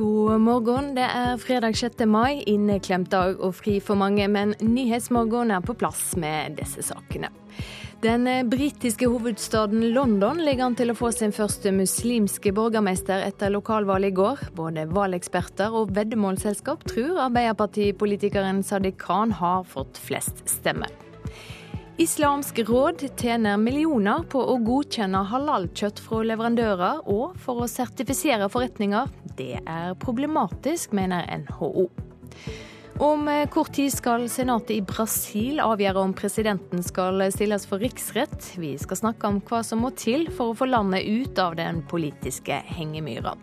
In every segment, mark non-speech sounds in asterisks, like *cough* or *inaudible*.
God morgen. Det er fredag 6. mai, inneklemt dag og fri for mange, men Nyhetsmorgen er på plass med disse sakene. Den britiske hovedstaden London ligger an til å få sin første muslimske borgermester etter lokalvalget i går. Både valgeksperter og veddemålsselskap tror Arbeiderpartipolitikeren Sadiq Khan har fått flest stemmer. Islamsk råd tjener millioner på å godkjenne halalkjøtt fra leverandører og for å sertifisere forretninger. Det er problematisk, mener NHO. Om kort tid skal senatet i Brasil avgjøre om presidenten skal stilles for riksrett. Vi skal snakke om hva som må til for å få landet ut av den politiske hengemyra.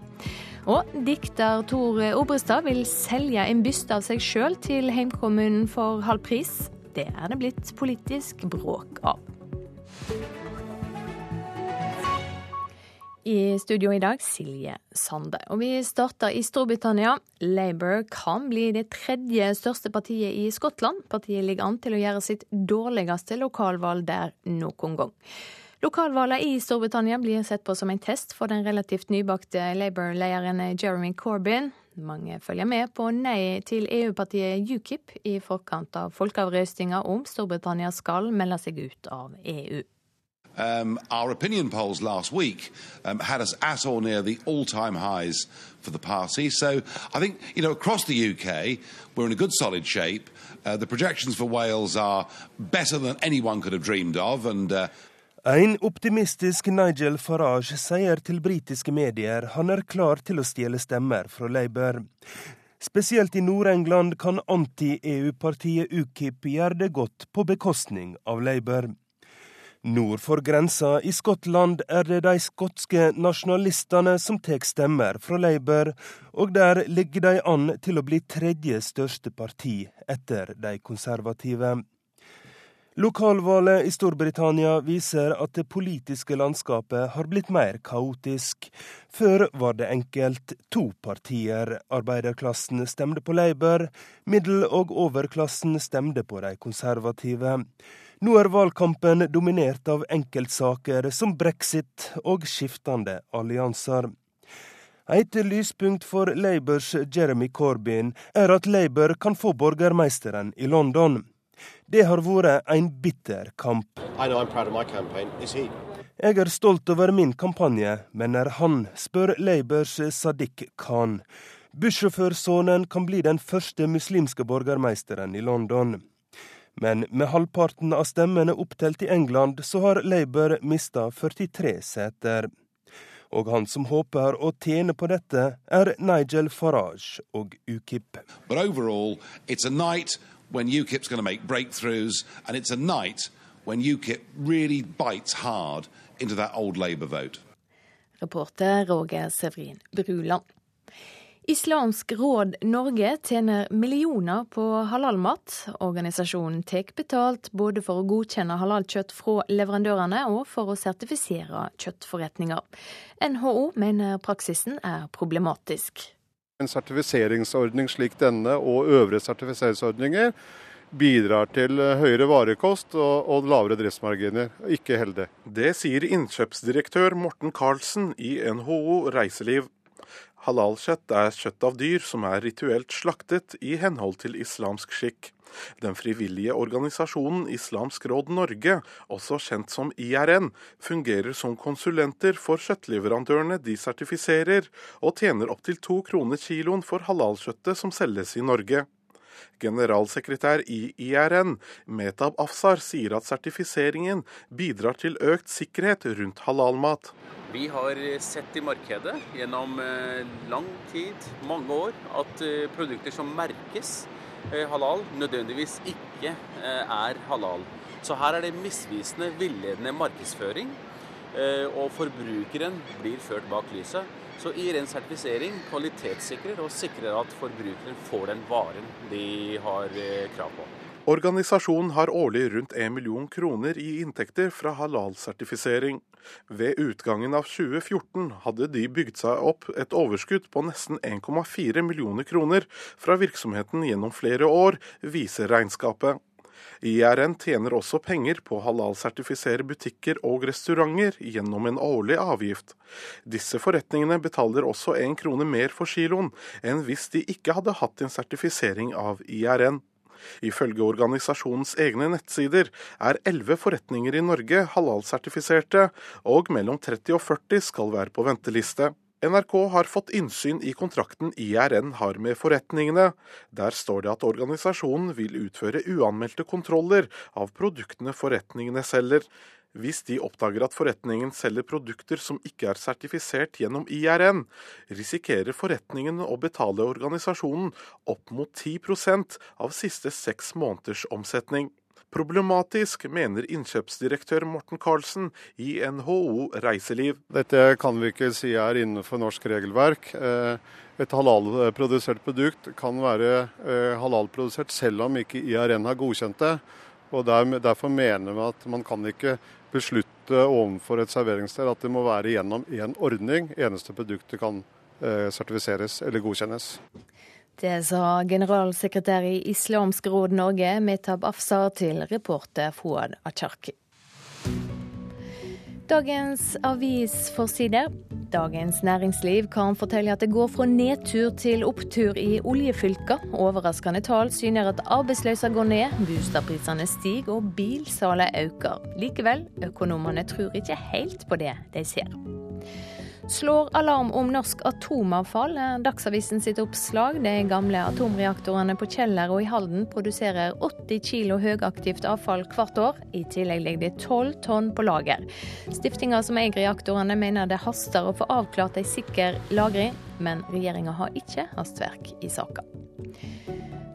Og dikter Tor Obrestad vil selge en byste av seg sjøl til heimkommunen for halv pris. Det er det blitt politisk bråk av. I studio i dag Silje Sande. Og vi starter i Storbritannia. Labour kan bli det tredje største partiet i Skottland. Partiet ligger an til å gjøre sitt dårligste lokalvalg der noen gang. Lokalvalget i Storbritannia blir sett på som en test for den relativt nybakte Labour-lederen Jeremy Corbyn. Mange følger med på nei til EU-partiet UKIP i forkant av om Storbritannia skal melde seg ut av EU. Um, our opinion polls last week um, had us at or near the all-time highs for the party. So I think, you know, across the UK, we're in a good solid shape. Uh, the projections for Wales are better than anyone could have dreamed of. And uh, en optimistisk Nigel Farage sier til britiske medier han er klar til å stjele stemmer fra Labour. Spesielt i Nord-England kan anti-EU-partiet UKIP gjøre det godt på bekostning av Labour. Nord for grensa i Skottland er det de skotske nasjonalistene som tar stemmer fra Labour, og der ligger de an til å bli tredje største parti etter de konservative. Lokalvalget i Storbritannia viser at det politiske landskapet har blitt mer kaotisk. Før var det enkelt to partier. Arbeiderklassen stemte på Labour, middel- og overklassen stemte på de konservative. Nå er valgkampen dominert av enkeltsaker som brexit og skiftende allianser. Et lyspunkt for Labours Jeremy Corbyn er at Labour kan få borgermeisteren i London. Det har vært en bitter kamp. Jeg er stolt over min kampanje, men er han, spør Labours Sadiq Khan. Bussjåførsønnen kan bli den første muslimske borgermeisteren i London. Men med halvparten av stemmene opptelt i England, så har Labour mista 43 seter. Og han som håper å tjene på dette, er Nigel Farage og UKIP. But overall, it's a night when UKIP's going to make breakthroughs, and it's a night when UKIP really bites hard into that old Labour vote. Reporter Roger Severin Bruland. Islamsk råd Norge tjener millioner på halalmat. Organisasjonen tar betalt både for å godkjenne halalkjøtt fra leverandørene og for å sertifisere kjøttforretninger. NHO mener praksisen er problematisk. En sertifiseringsordning slik denne og øvrige sertifiseringsordninger bidrar til høyere varekost og, og lavere driftsmarginer. Ikke heldig. Det sier innkjøpsdirektør Morten Karlsen i NHO Reiseliv. Halalkjøtt er kjøtt av dyr som er rituelt slaktet i henhold til islamsk skikk. Den frivillige organisasjonen Islamsk råd Norge, også kjent som IRN, fungerer som konsulenter for kjøttleverandørene de sertifiserer, og tjener opptil to kroner kiloen for halalkjøttet som selges i Norge. Generalsekretær i IRN, Metab Afsar, sier at sertifiseringen bidrar til økt sikkerhet rundt halalmat. Vi har sett i markedet gjennom eh, lang tid, mange år, at eh, produkter som merkes eh, halal, nødvendigvis ikke er halal. Så her er det misvisende, villedende markedsføring. Og forbrukeren blir ført bak lyset. Så IRN sertifisering kvalitetssikrer og sikrer at forbrukeren får den varen de har eh, krav på. Organisasjonen har årlig rundt 1 million kroner i inntekter fra halalsertifisering. Ved utgangen av 2014 hadde de bygd seg opp et overskudd på nesten 1,4 millioner kroner fra virksomheten gjennom flere år, viser regnskapet. IRN tjener også penger på å halalsertifisere butikker og restauranter gjennom en årlig avgift. Disse forretningene betaler også én krone mer for kiloen enn hvis de ikke hadde hatt en sertifisering av IRN. Ifølge organisasjonens egne nettsider er elleve forretninger i Norge halalsertifiserte, og mellom 30 og 40 skal være på venteliste. NRK har fått innsyn i kontrakten IRN har med forretningene. Der står det at organisasjonen vil utføre uanmeldte kontroller av produktene forretningene selger. Hvis de oppdager at forretningen selger produkter som ikke er sertifisert gjennom IRN, risikerer forretningen å betale organisasjonen opp mot 10% av siste seks måneders omsetning. Problematisk, mener innkjøpsdirektør Morten Karlsen i NHO Reiseliv. Dette kan vi ikke si er innenfor norsk regelverk. Eh, et halalprodusert produkt kan være eh, halalprodusert selv om ikke IRN har godkjent det. Og Derfor mener vi at man kan ikke beslutte overfor et serveringssted at det må være gjennom én ordning eneste produktet kan eh, sertifiseres eller godkjennes. Det sa generalsekretær i Islamsk råd Norge, Metab Afsar, til reporter Fouad Acharki. Dagens avisforsider. Dagens Næringsliv kan fortelle at det går fra nedtur til opptur i oljefylka. Overraskende tall syner at arbeidsløsa går ned, boligprisene stiger og bilsalget øker. Likevel, økonomene tror ikke helt på det de ser slår alarm om norsk atomavfall. Dagsavisen sitt oppslag. De gamle atomreaktorene på Kjeller og i Halden produserer 80 kg høyaktivt avfall hvert år. I tillegg ligger det 12 tonn på lager. Stiftinga som eier reaktorene mener det haster å få avklart ei sikker lagring, men regjeringa har ikke hastverk i saka.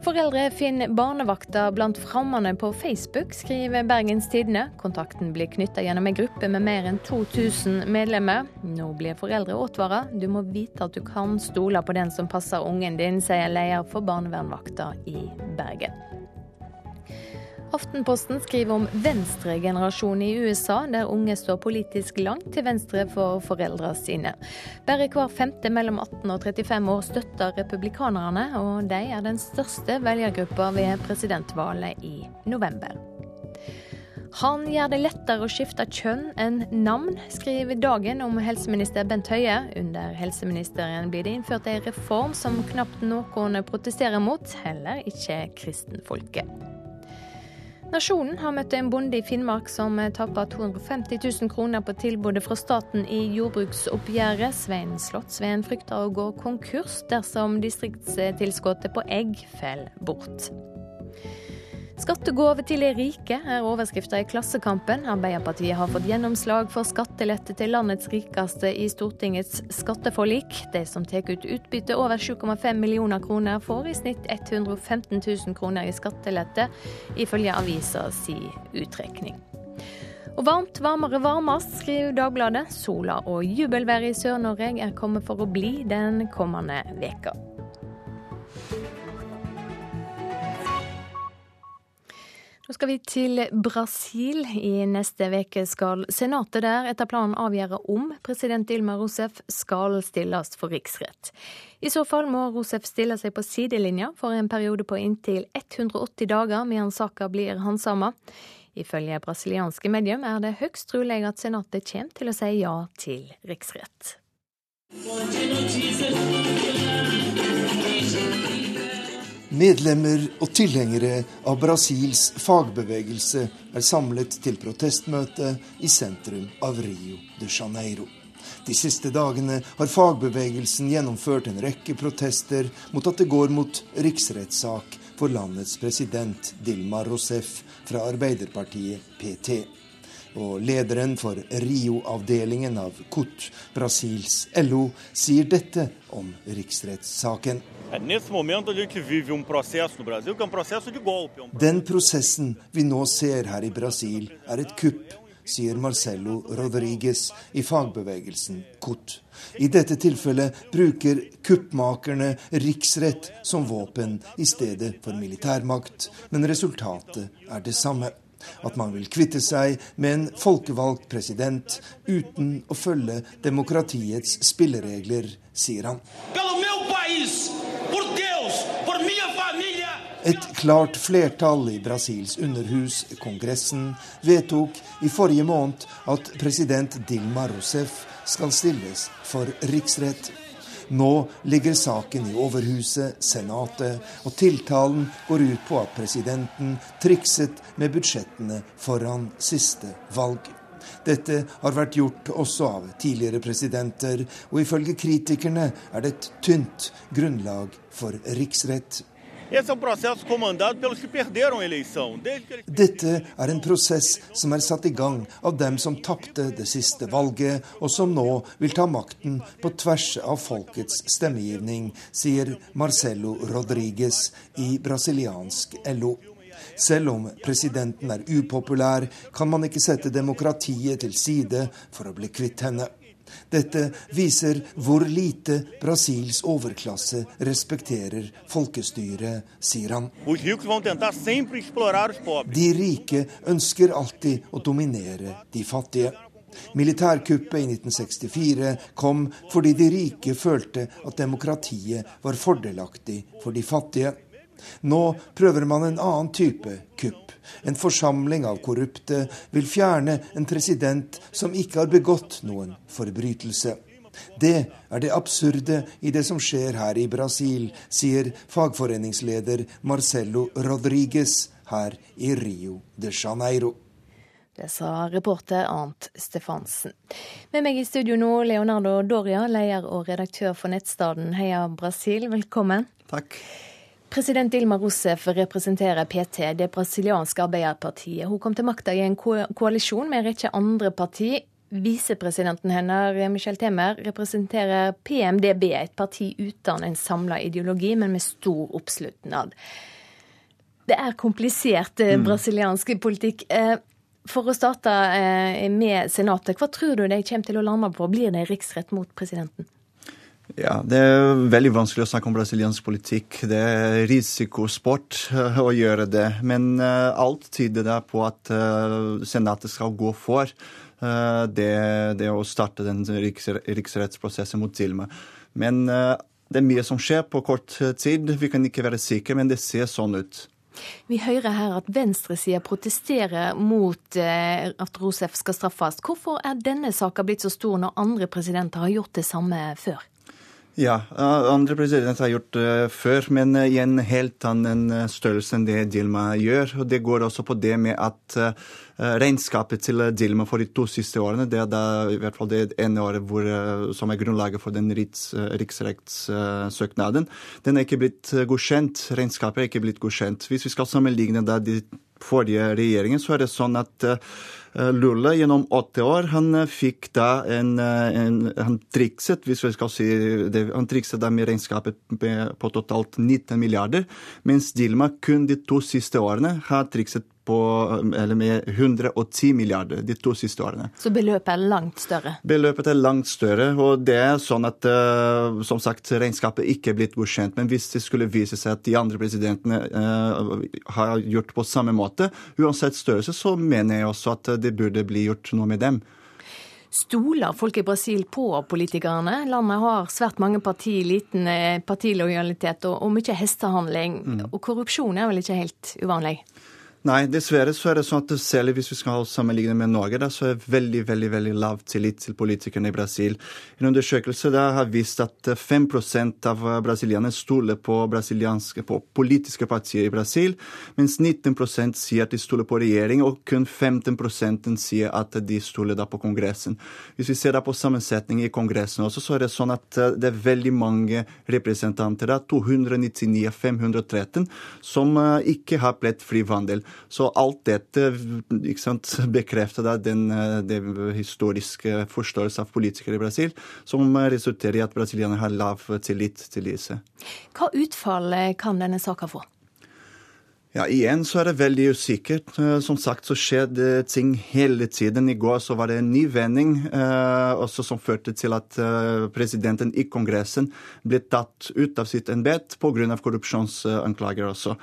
Foreldre finner barnevakta blant frammene på Facebook, skriver Bergens Tidende. Kontakten blir knytta gjennom ei gruppe med mer enn 2000 medlemmer. Nå blir foreldre advara. Du må vite at du kan stole på den som passer ungen din, sier leder for barnevernvakta i Bergen. Aftenposten skriver om venstregenerasjonen i USA, der unge står politisk langt til venstre for foreldrene sine. Bare hver femte mellom 18 og 35 år støtter republikanerne, og de er den største velgergruppa ved presidentvalget i november. Han gjør det lettere å skifte kjønn enn navn, skriver Dagen om helseminister Bent Høie. Under helseministeren blir det innført en reform som knapt noen protesterer mot, heller ikke kristenfolket. Nasjonen har møtt en bonde i Finnmark som tapper 250 000 kroner på tilbudet fra staten i jordbruksoppgjøret. Svein Slottsveen frykter å gå konkurs dersom distriktstilskuddet på egg faller bort. Skattegave til de rike er overskrifta i Klassekampen. Arbeiderpartiet har fått gjennomslag for skattelette til landets rikeste i Stortingets skatteforlik. De som tar ut utbytte over 7,5 millioner kroner, får i snitt 115 000 kroner i skattelette, ifølge avisa si utrekning. Og varmt, varmere, varmest, skriver Dagbladet. Sola og jubelværet i Sør-Norge er kommet for å bli den kommende veka. Nå skal vi til Brasil. I neste uke skal senatet der etter planen avgjøre om president Dilma Rousef skal stilles for riksrett. I så fall må Rousef stille seg på sidelinja for en periode på inntil 180 dager medan saka blir handsama. Ifølge brasilianske medium er det høyst trolig at senatet kommer til å si ja til riksrett. Medlemmer og tilhengere av Brasils fagbevegelse er samlet til protestmøte i sentrum av Rio de Janeiro. De siste dagene har fagbevegelsen gjennomført en rekke protester mot at det går mot riksrettssak for landets president Dilma Rousef fra Arbeiderpartiet PT. Og lederen for Rio-avdelingen av CUT, Brasils LO, sier dette om riksrettssaken. Um Den prosessen vi nå ser her i Brasil, er et kupp, sier Marcelo Rodriguez i fagbevegelsen KUT. I dette tilfellet bruker kuppmakerne riksrett som våpen i stedet for militærmakt, men resultatet er det samme at man vil kvitte seg med en folkevalgt president uten å følge demokratiets spilleregler, sier han. Et klart flertall i Brasils underhus, Kongressen, vedtok i forrige måned at president Dilma Rousef skal stilles for riksrett. Nå ligger saken i Overhuset, Senatet, og tiltalen går ut på at presidenten trikset med budsjettene foran siste valg. Dette har vært gjort også av tidligere presidenter, og ifølge kritikerne er det et tynt grunnlag for riksrett. Dette er en prosess som er satt i gang av dem som tapte det siste valget, og som nå vil ta makten på tvers av folkets stemmegivning, sier Marcelo Rodriguez i brasiliansk LO. Selv om presidenten er upopulær, kan man ikke sette demokratiet til side for å bli kvitt henne. Dette viser hvor lite Brasils overklasse respekterer folkestyret, sier han. De rike ønsker alltid å dominere de fattige. Militærkuppet i 1964 kom fordi de rike følte at demokratiet var fordelaktig for de fattige. Nå prøver man en annen type kupp. En forsamling av korrupte vil fjerne en president som ikke har begått noen forbrytelse. Det er det absurde i det som skjer her i Brasil, sier fagforeningsleder Marcelo Rodriguez her i Rio de Janeiro. Det sa reporter Arnt Stefansen. Med meg i studio nå, Leonardo Doria, leder og redaktør for nettstaden Heia Brasil. Velkommen. Takk. President Dilma Rousef representerer PT, det brasilianske arbeiderpartiet. Hun kom til makta i en ko koalisjon med en rekke andre parti. Visepresidenten hennes, Michel Temer, representerer PMDB, et parti uten en samla ideologi, men med stor oppslutnad. Det er komplisert eh, mm. brasiliansk politikk. Eh, for å starte eh, med Senatet, hva tror du de kommer til å lande på? Blir det riksrett mot presidenten? Ja, Det er veldig vanskelig å snakke om brasiliansk politikk. Det er risikosport eh, å gjøre det. Men uh, alt tyder da på at uh, Senatet skal gå for det, det, å starte den riks, riksrettsprosessen mot Dilma. Men det er mye som skjer på kort tid. Vi kan ikke være sikre, men det ser sånn ut. Vi hører her at venstresida protesterer mot at Rosef skal straffes. Hvorfor er denne saka blitt så stor når andre presidenter har gjort det samme før? Ja, andre presidenter har gjort det uh, før, men uh, i en helt annen uh, størrelse enn det Dilma gjør. Og Det går også på det med at regnskapet til Dilma for de to siste årene, det er da i hvert fall det ene året hvor, som er grunnlaget for den riks, riksrettssøknaden, den er ikke blitt godkjent. Regnskapet er ikke blitt godkjent. Hvis vi skal sammenligne da de forrige regjeringen, så er det sånn at Eh, Lula gjennom åtte år. Han eh, fikk da en, eh, en Han trikset, hvis vi skal si det, han trikset da med regnskapet på totalt 19 milliarder, mens Dilma kun de to siste årene har trikset på, eller med 110 milliarder de to siste årene. Så beløpet er langt større? Beløpet er langt større. Og det er sånn at uh, som sagt, regnskapet ikke er blitt godkjent. Men hvis det skulle vise seg at de andre presidentene uh, har gjort på samme måte, uansett størrelse, så mener jeg også at det burde bli gjort noe med dem. Stoler folk i Brasil på politikerne? Landet har svært mange parti, liten eh, partilojalitet og, og mye hestehandling. Mm. Og korrupsjon er vel ikke helt uvanlig? Nei, dessverre så er det sånn at selv hvis vi skal sammenligne med Norge, da, så er det veldig veldig, veldig lav tillit til politikerne i Brasil. En undersøkelse der har vist at 5% av brasilianerne stoler på, på, politiske partier i Brasil, mens 19% sier at de stoler på regjering, og kun 15% sier at de stoler da på Kongressen. Hvis vi ser da på sammensetningen i Kongressen også, så er det sånn at eh, det er veldig mange representanter, da, 299 av 513, som eh, ikke har plettfri vandel. Så alt dette sant, bekrefter da den, eh, den, historiske forståelse av politikere i Brasil, som resulterer i at brasilianerne har lav tillit til disse. Hva utfall kan denne saka få? Ja, Igjen så er det veldig usikkert. Eh, som sagt så skjer det ting hele tiden. I går så var det en ny vending eh, også som førte til at eh, presidenten i Kongressen ble tatt ut av sitt embet pga. korrupsjonsanklager også.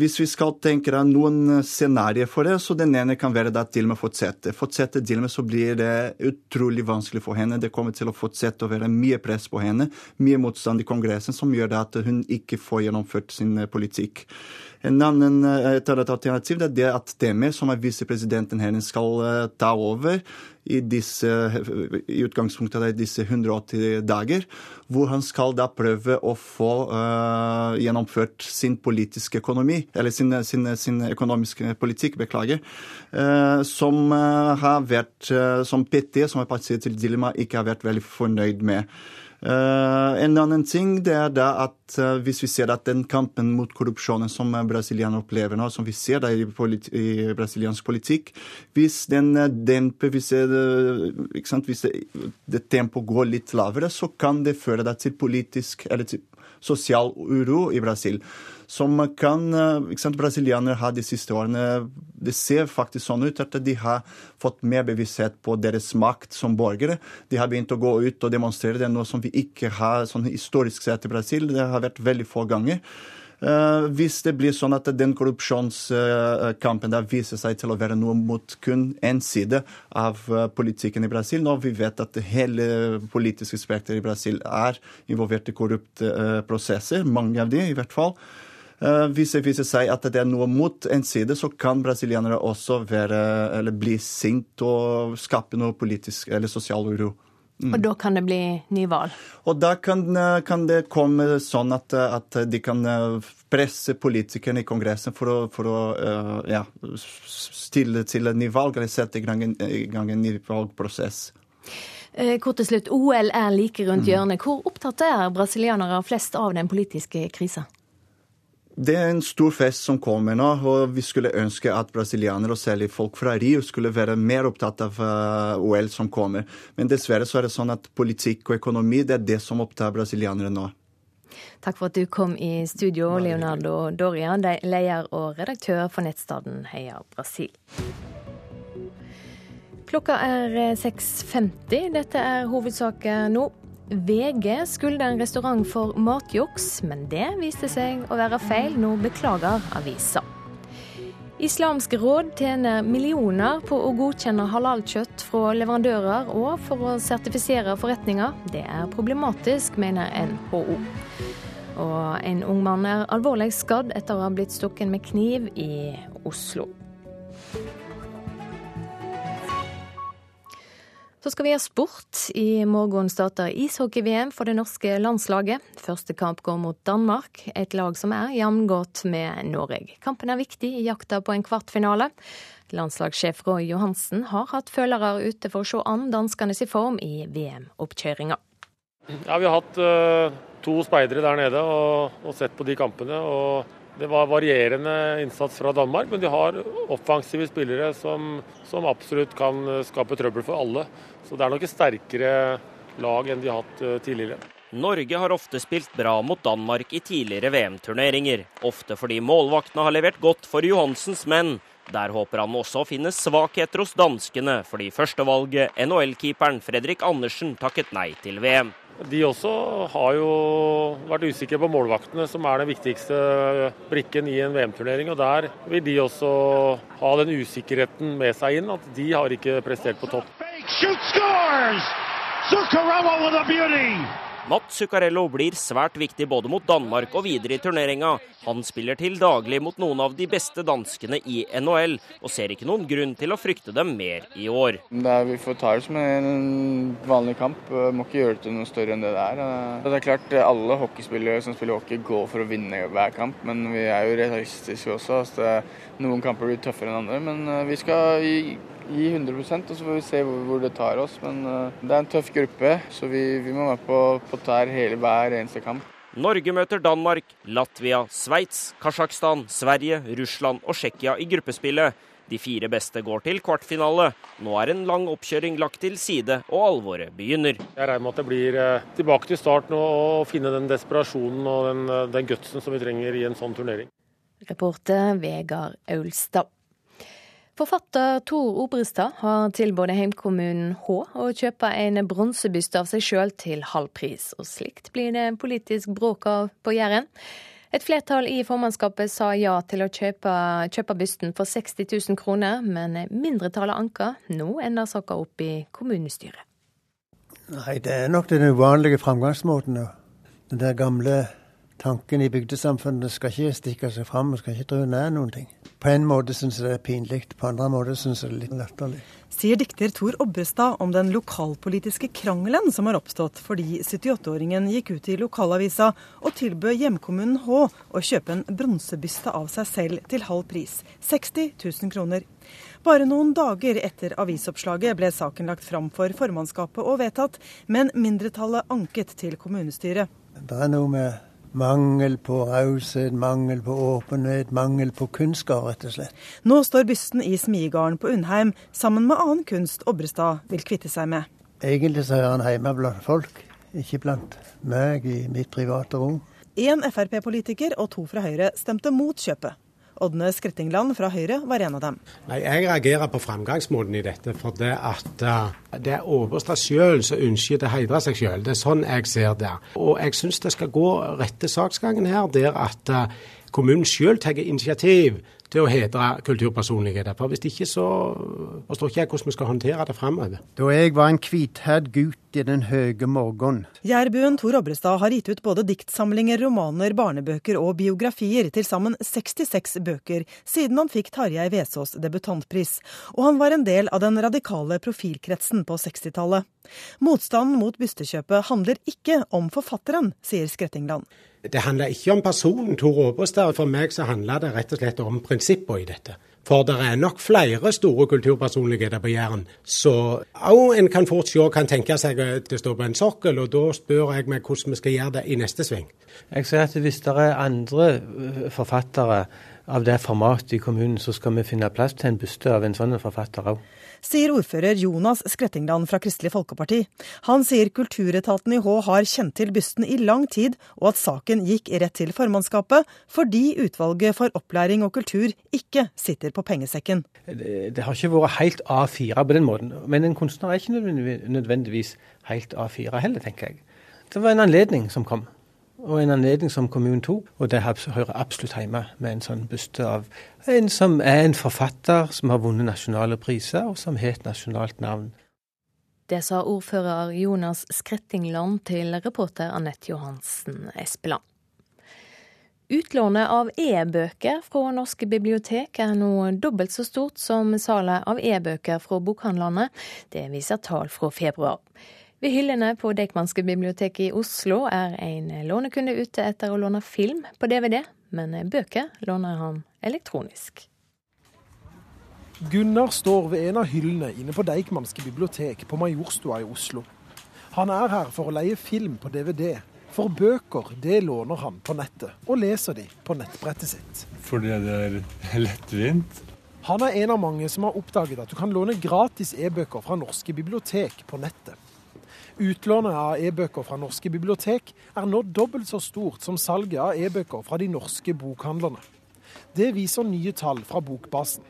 Hvis vi skal tenke noen scenarioer for det, så den ene kan være at Dilma fortsetter. Fortsetter Dilma, så blir det utrolig vanskelig for henne. Det kommer til å fortsette å være mye press på henne, mye motstand i Kongressen, som gjør at hun ikke får gjennomført sin politikk. En annen, et annet alternativ det er at Demir, som er visepresidenten hennes, skal ta over i, disse, i utgangspunktet av disse 180 dager, hvor han skal da prøve å få uh, gjennomført sin politiske økonomi, eller sin, sin, sin økonomiske politikk, beklager, uh, som uh, har vært, som PT, som er partiet til Dilma, ikke har vært veldig fornøyd med. Uh, en annen ting det er da at uh, hvis vi ser at den kampen mot korrupsjonen som brasilianere opplever nå, som vi ser da i, politi i brasiliansk politikk, hvis den demper Hvis, hvis det, det tempoet går litt lavere, så kan det føre til politisk eller til sosial uro i Brasil som kan eh, ikke sant, Brasilianere har de siste årene Det ser faktisk sånn ut at de har fått mer bevissthet på deres makt som borgere. De har begynt å gå ut og demonstrere. Det er noe som vi ikke har sånn historisk sett i Brasil. Det har vært veldig få ganger. Uh, hvis det blir sånn at den korrupsjonskampen der viser seg til å være noe mot kun én side av uh, politikken i Brasil, når vi vet at hele politiske spekteret i Brasil er involvert i korrupte prosesser, mange av de i hvert fall, Eh, hvis det viser seg at det er noe mot en side, så kan brasilianere også være, eller bli sint og skape noe politisk eller sosial uro. Mm. Og da kan det bli ny valg? Og da kan, eh, kan, det komme sånn at, at, de kan eh, presse politikerne i Kongressen for å, for å ja, stille til en nyvalg, eller sette i gang en, i gang en nyvalgprosess. Kort til slutt, OL er like rundt mm. hjørnet. Hvor opptatt er brasilianere flest av den politiske krisa? Det er en stor fest som kommer nå, og vi skulle ønske at brasilianere, og særlig folk fra Rio, skulle være mer opptatt av uh, OL som kommer. Men dessverre så er det sånn at politikk og økonomi det er det som opptar brasilianere nå. Takk for at du kom i studio, Leonardo Doria, leder og redaktør for nettstaden Heia Brasil. Klokka er 6.50. Eh, Dette er hovedsaken nå. VG skyldte en restaurant for matjuks, men det viste seg å være feil. Nå beklager avisa. Islamsk råd tjener millioner på å godkjenne halalkjøtt fra leverandører og for å sertifisere forretninger. Det er problematisk, mener NHO. Og en ung mann er alvorlig skadd etter å ha blitt stukket med kniv i Oslo. Så skal vi ha sport. I morgen starter ishockey-VM for det norske landslaget. Første kamp går mot Danmark, et lag som er jevngodt med Norge. Kampen er viktig i jakta på en kvartfinale. Landslagssjef Roy Johansen har hatt følere ute for å se an danskenes form i VM-oppkjøringa. Ja, vi har hatt uh, to speidere der nede og, og sett på de kampene. og det var varierende innsats fra Danmark, men de har offensive spillere som, som, absolutt kan skape trøbbel for alle. Så det er nok et sterkere lag enn de har hatt eh, tidligere. Norge har ofte spilt bra mot Danmark i tidligere VM-turneringer. Ofte fordi målvaktene har levert godt for Johansens menn. Der håper han også å finne svakheter hos danskene, fordi førstevalget, NHL-keeperen Fredrik Andersen, takket nei til VM. De også har jo vært usikre på målvaktene, som er den viktigste brikken i en VM-turnering. og Der vil de også ha den usikkerheten med seg inn, at de har ikke prestert på topp. Zuccarello with a beauty! Matt Zuccarello blir svært viktig både mot Danmark og videre i turneringa. Han spiller til daglig mot noen av de beste danskene i NHL, og ser ikke noen grunn til å frykte dem mer i år. Er, vi får ta det som en vanlig kamp, må ikke gjøre det til noe større enn det det er. Det er klart Alle hockeyspillere som spiller hockey går for å vinne hver kamp, men vi er jo realistiske også. Altså, noen kamper blir tøffere enn andre, men eh, vi skal gi 100% og så får vi se hvor, hvor det tar oss. Men uh, det er en tøff gruppe, så vi, vi må være på, på tær hele hver eneste kamp. Norge møter Danmark, Latvia, Sveits, Kasjokstan, Sverige, Russland og Tsjekkia i gruppespillet. De fire beste går til kvartfinale. Nå er en lang oppkjøring lagt til side, og alvoret begynner. Jeg regner med at det blir eh, tilbake til start nå og finne den desperasjonen og den, eh, den gutsen som vi trenger i en sånn turnering. Reporter Vegard Aulstad. Forfatter Tor Obrestad har tilbudt heimkommunen Hå å kjøpe en bronsebyste av seg sjøl til halv pris, og slikt blir det politisk bråk av på Jæren. Et flertall i formannskapet sa ja til å kjøpe, kjøpe bysten for 60 000 kroner, men mindretallet anka. Nå ender saka opp i kommunestyret. Nei, det er nok den uvanlige framgangsmåten. Den der gamle tanken i bygdesamfunnet skal ikke stikke seg fram skal ikke dra nær noen ting. På en måte syns jeg det er pinlig, på andre måter syns jeg det er litt latterlig. Sier dikter Tor Obrestad om den lokalpolitiske krangelen som har oppstått fordi 78-åringen gikk ut i lokalavisa og tilbød hjemkommunen Hå å kjøpe en bronsebyste av seg selv til halv pris, 60 000 kroner. Bare noen dager etter avisoppslaget ble saken lagt fram for formannskapet og vedtatt, men mindretallet anket til kommunestyret. Det er noe med Mangel på raushet, mangel på åpenhet, mangel på kunnskap, rett og slett. Nå står bysten i smiegarden på Undheim sammen med annen kunst Obrestad vil kvitte seg med. Egentlig så er han hjemme blant folk, ikke blant meg i mitt private rom. Én Frp-politiker og to fra Høyre stemte mot kjøpet. Ådne Skrettingland fra Høyre var en av dem. Nei, Jeg reagerer på framgangsmåten i dette. For det at uh, det er Overstad sjøl som ønsker å heidre seg sjøl. Det er sånn jeg ser det. Og jeg syns det skal gå rette saksgangen her, der at uh, kommunen sjøl tar initiativ til å hedre kulturpersonligheter. For hvis ikke så forstår ikke jeg hvordan vi skal håndtere det framover. Da jeg var en hvithært gutt i den høye morgen. Jærbuen Tor Obrestad har gitt ut både diktsamlinger, romaner, barnebøker og biografier, til sammen 66 bøker, siden han fikk Tarjei Vesaas debutantpris. Og han var en del av den radikale profilkretsen på 60-tallet. Motstanden mot bystekjøpet handler ikke om forfatteren, sier Skrettingland. Det handler ikke om personen Tor Aabestad. For meg så handler det rett og slett om prinsippene i dette. For det er nok flere store kulturpersonligheter på Jæren. Så òg en kan fort se kan tenke seg at det står på en sokkel, og da spør jeg meg hvordan vi skal gjøre det i neste sving. Jeg ser at hvis det er andre forfattere av det formatet i kommunen, så skal vi finne plass til en buste av en sånn forfatter òg sier ordfører Jonas Skrettingland fra Kristelig Folkeparti. Han sier kulturetaten i Hå har kjent til bysten i lang tid, og at saken gikk rett til formannskapet fordi utvalget for opplæring og kultur ikke sitter på pengesekken. Det, det har ikke vært helt A4 på den måten, men en kunstner er ikke nødvendigvis helt A4 heller, tenker jeg. Det var en anledning som kom og en anledning som kommunen tok. Og det hører absolutt hjemme med en sånn byste av en som er en forfatter som har vunnet nasjonale priser, og som har et nasjonalt navn. Det sa ordfører Jonas Skrettingland til reporter Anette Johansen Espeland. Utlånet av e-bøker fra norske bibliotek er nå dobbelt så stort som salget av e-bøker fra bokhandlene. Det viser tall fra februar. Ved hyllene på Deichmanske biblioteket i Oslo er en lånekunde ute etter å låne film på DVD, men bøker låner han elektronisk. Gunnar står ved en av hyllene inne på Deichmanske bibliotek på Majorstua i Oslo. Han er her for å leie film på DVD, for bøker det låner han på nettet, og leser de på nettbrettet sitt. Fordi det er lettvint? Han er en av mange som har oppdaget at du kan låne gratis e-bøker fra norske bibliotek på nettet. Utlånet av e-bøker fra norske bibliotek er nå dobbelt så stort som salget av e-bøker fra de norske bokhandlerne. Det viser nye tall fra Bokbasen.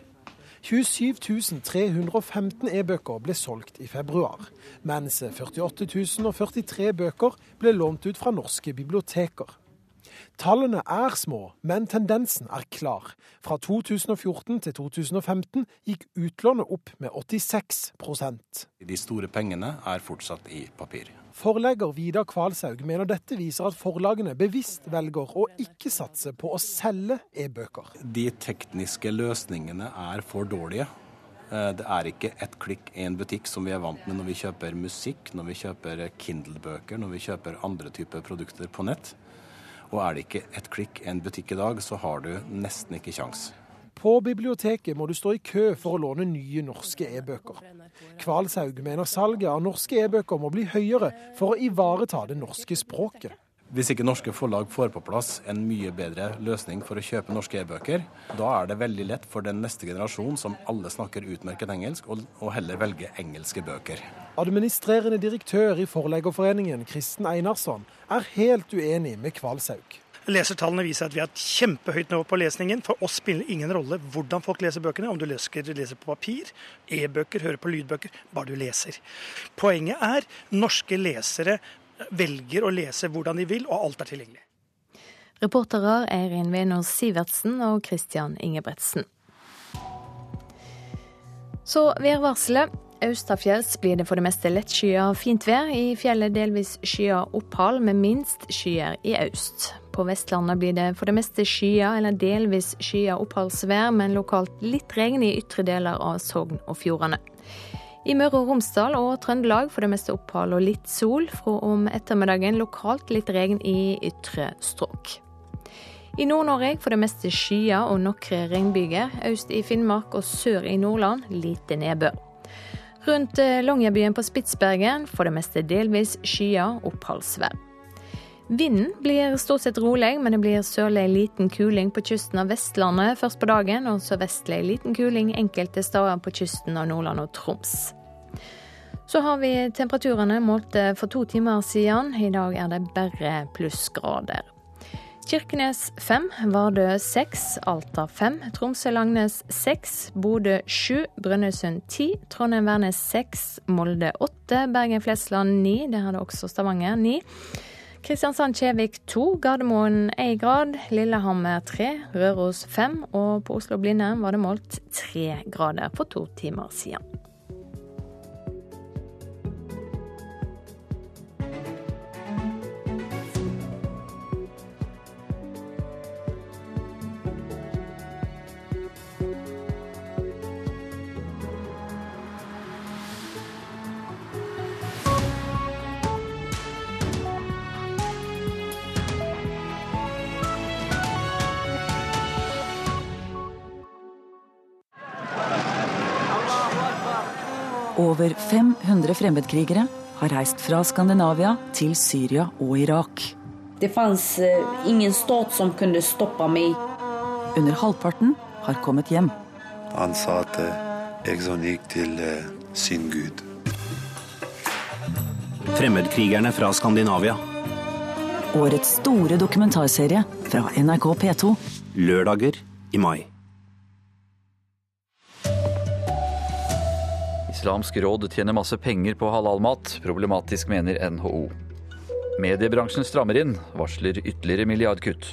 27 315 e-bøker ble solgt i februar, mens 48 043 bøker ble lånt ut fra norske biblioteker. Tallene er små, men tendensen er klar. Fra 2014 til 2015 gikk utlånet opp med 86% De store pengene er fortsatt i papir. Forlegger Vidar Kvalshaug mener dette viser at forlagene bevisst velger å ikke satse på å selge e-bøker. De tekniske løsningene er for dårlige. Eh, det er ikke ett klikk i en butikk som vi er vant med når vi kjøper musikk, når vi kjøper Kindle-bøker, når vi kjøper andre typer produkter på nett. Og er det ikke et klikk en butikk i dag, så har du nesten ikke kjangs. På biblioteket må du stå i kø for å låne nye norske e-bøker. Kvalshaug mener salget av norske e-bøker må bli høyere for å ivareta det norske språket. Hvis ikke norske forlag får på plass en mye bedre løsning for å kjøpe norske e-bøker, da er det veldig lett for den neste generasjon, som alle snakker utmerket engelsk, å heller velge engelske bøker. Administrerende direktør i Forleggerforeningen, Kristen Einarsson, er helt uenig med Kvalshaug. Lesertallene viser at vi har et kjempehøyt nivå på lesningen. For oss spiller ingen rolle hvordan folk leser bøkene. Om du leser, leser på papir, e-bøker, hører på lydbøker. Bare du leser. Poenget er norske lesere velger å lese hvordan de vil, og alt er tilgjengelig. Reportere Eirin Venås Sivertsen og Christian Ingebretsen. Så værvarselet. Austafjells blir det for det meste lettskyet fint vær. I fjellet delvis skyet opphold, med minst skyer i øst. På Vestlandet blir det for det meste skya eller delvis skya oppholdsvær, men lokalt litt regn i ytre deler av Sogn og Fjordane. I Møre og Romsdal og Trøndelag for det meste opphold og litt sol. Fra om ettermiddagen lokalt litt regn i ytre strøk. I Nord-Norge for det meste skyer og noen regnbyger. Øst i Finnmark og sør i Nordland lite nedbør. Rundt eh, Longyearbyen på Spitsbergen for det meste delvis skyer, oppholdsvær. Vinden blir stort sett rolig, men det blir sørlig liten kuling på kysten av Vestlandet først på dagen, og sørvestlig liten kuling enkelte steder på kysten av Nordland og Troms. Så har vi temperaturene målt for to timer siden. I dag er det bare plussgrader. Kirkenes 5, Vardø 6, Alta 5, Tromsø-Langnes 6, Bodø 7, Brønnøysund 10, Trondheim-Værnes 6, Molde 8, Bergen-Flesland 9, det hadde også Stavanger 9. Kristiansand-Kjevik 2, Gardermoen 1 grad, Lillehammer 3, Røros 5, og på Oslo-Blindern var det målt 3 grader for to timer siden. Over 500 fremmedkrigere har reist fra Skandinavia til Syria og Irak. Det fantes eh, ingen stat som kunne stoppe meg. Under halvparten har kommet hjem. Han sa at eh, sånn gikk til eh, sin gud. Fremmedkrigerne fra Skandinavia. Årets store dokumentarserie fra NRK P2. Lørdager i mai. Islamsk råd tjener masse penger på halalmat. Problematisk, mener NHO. Mediebransjen strammer inn, varsler ytterligere milliardkutt.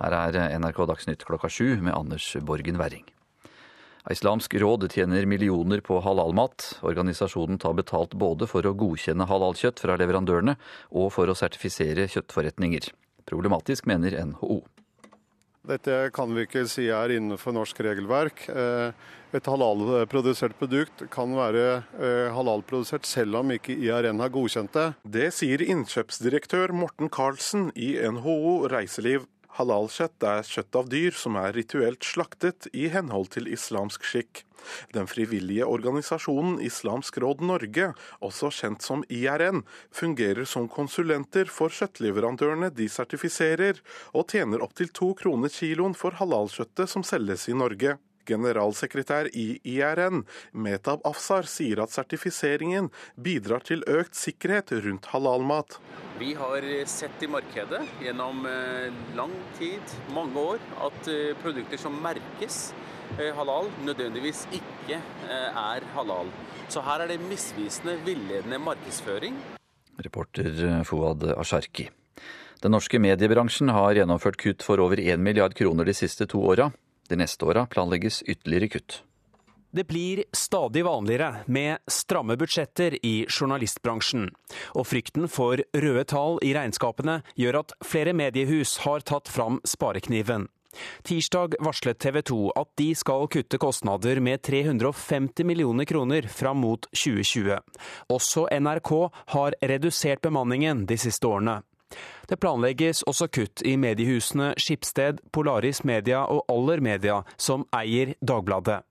Her er NRK Dagsnytt klokka sju med Anders Borgen Werring. Islamsk råd tjener millioner på halalmat. Organisasjonen tar betalt både for å godkjenne halalkjøtt fra leverandørene og for å sertifisere kjøttforretninger. Problematisk, mener NHO. Dette kan vi ikke si er innenfor norsk regelverk. Eh, et halalprodusert produkt kan være eh, halalprodusert selv om ikke IRN har godkjent det. Det sier innkjøpsdirektør Morten Karlsen i NHO Reiseliv. Halalkjøtt er kjøtt av dyr som er rituelt slaktet i henhold til islamsk skikk. Den frivillige organisasjonen Islamsk råd Norge, også kjent som IRN, fungerer som konsulenter for kjøttleverandørene de sertifiserer, og tjener opptil to kroner kiloen for halalkjøttet som selges i Norge. Generalsekretær i IRN, Metab Afsar, sier at sertifiseringen bidrar til økt sikkerhet rundt halalmat. Vi har sett i markedet gjennom eh, lang tid, mange år, at eh, produkter som merkes eh, halal, nødvendigvis ikke er halal. Så her er det misvisende, villedende markedsføring. Reporter Fouad Asharki. Den norske mediebransjen har gjennomført kutt for over 1 milliard kroner de siste to åra. De neste åra planlegges ytterligere kutt. Det blir stadig vanligere med stramme budsjetter i journalistbransjen. Og frykten for røde tall i regnskapene gjør at flere mediehus har tatt fram sparekniven. Tirsdag varslet TV 2 at de skal kutte kostnader med 350 millioner kroner fram mot 2020. Også NRK har redusert bemanningen de siste årene. Det planlegges også kutt i mediehusene Skipsted, Polaris Media og Aller Media, som eier Dagbladet.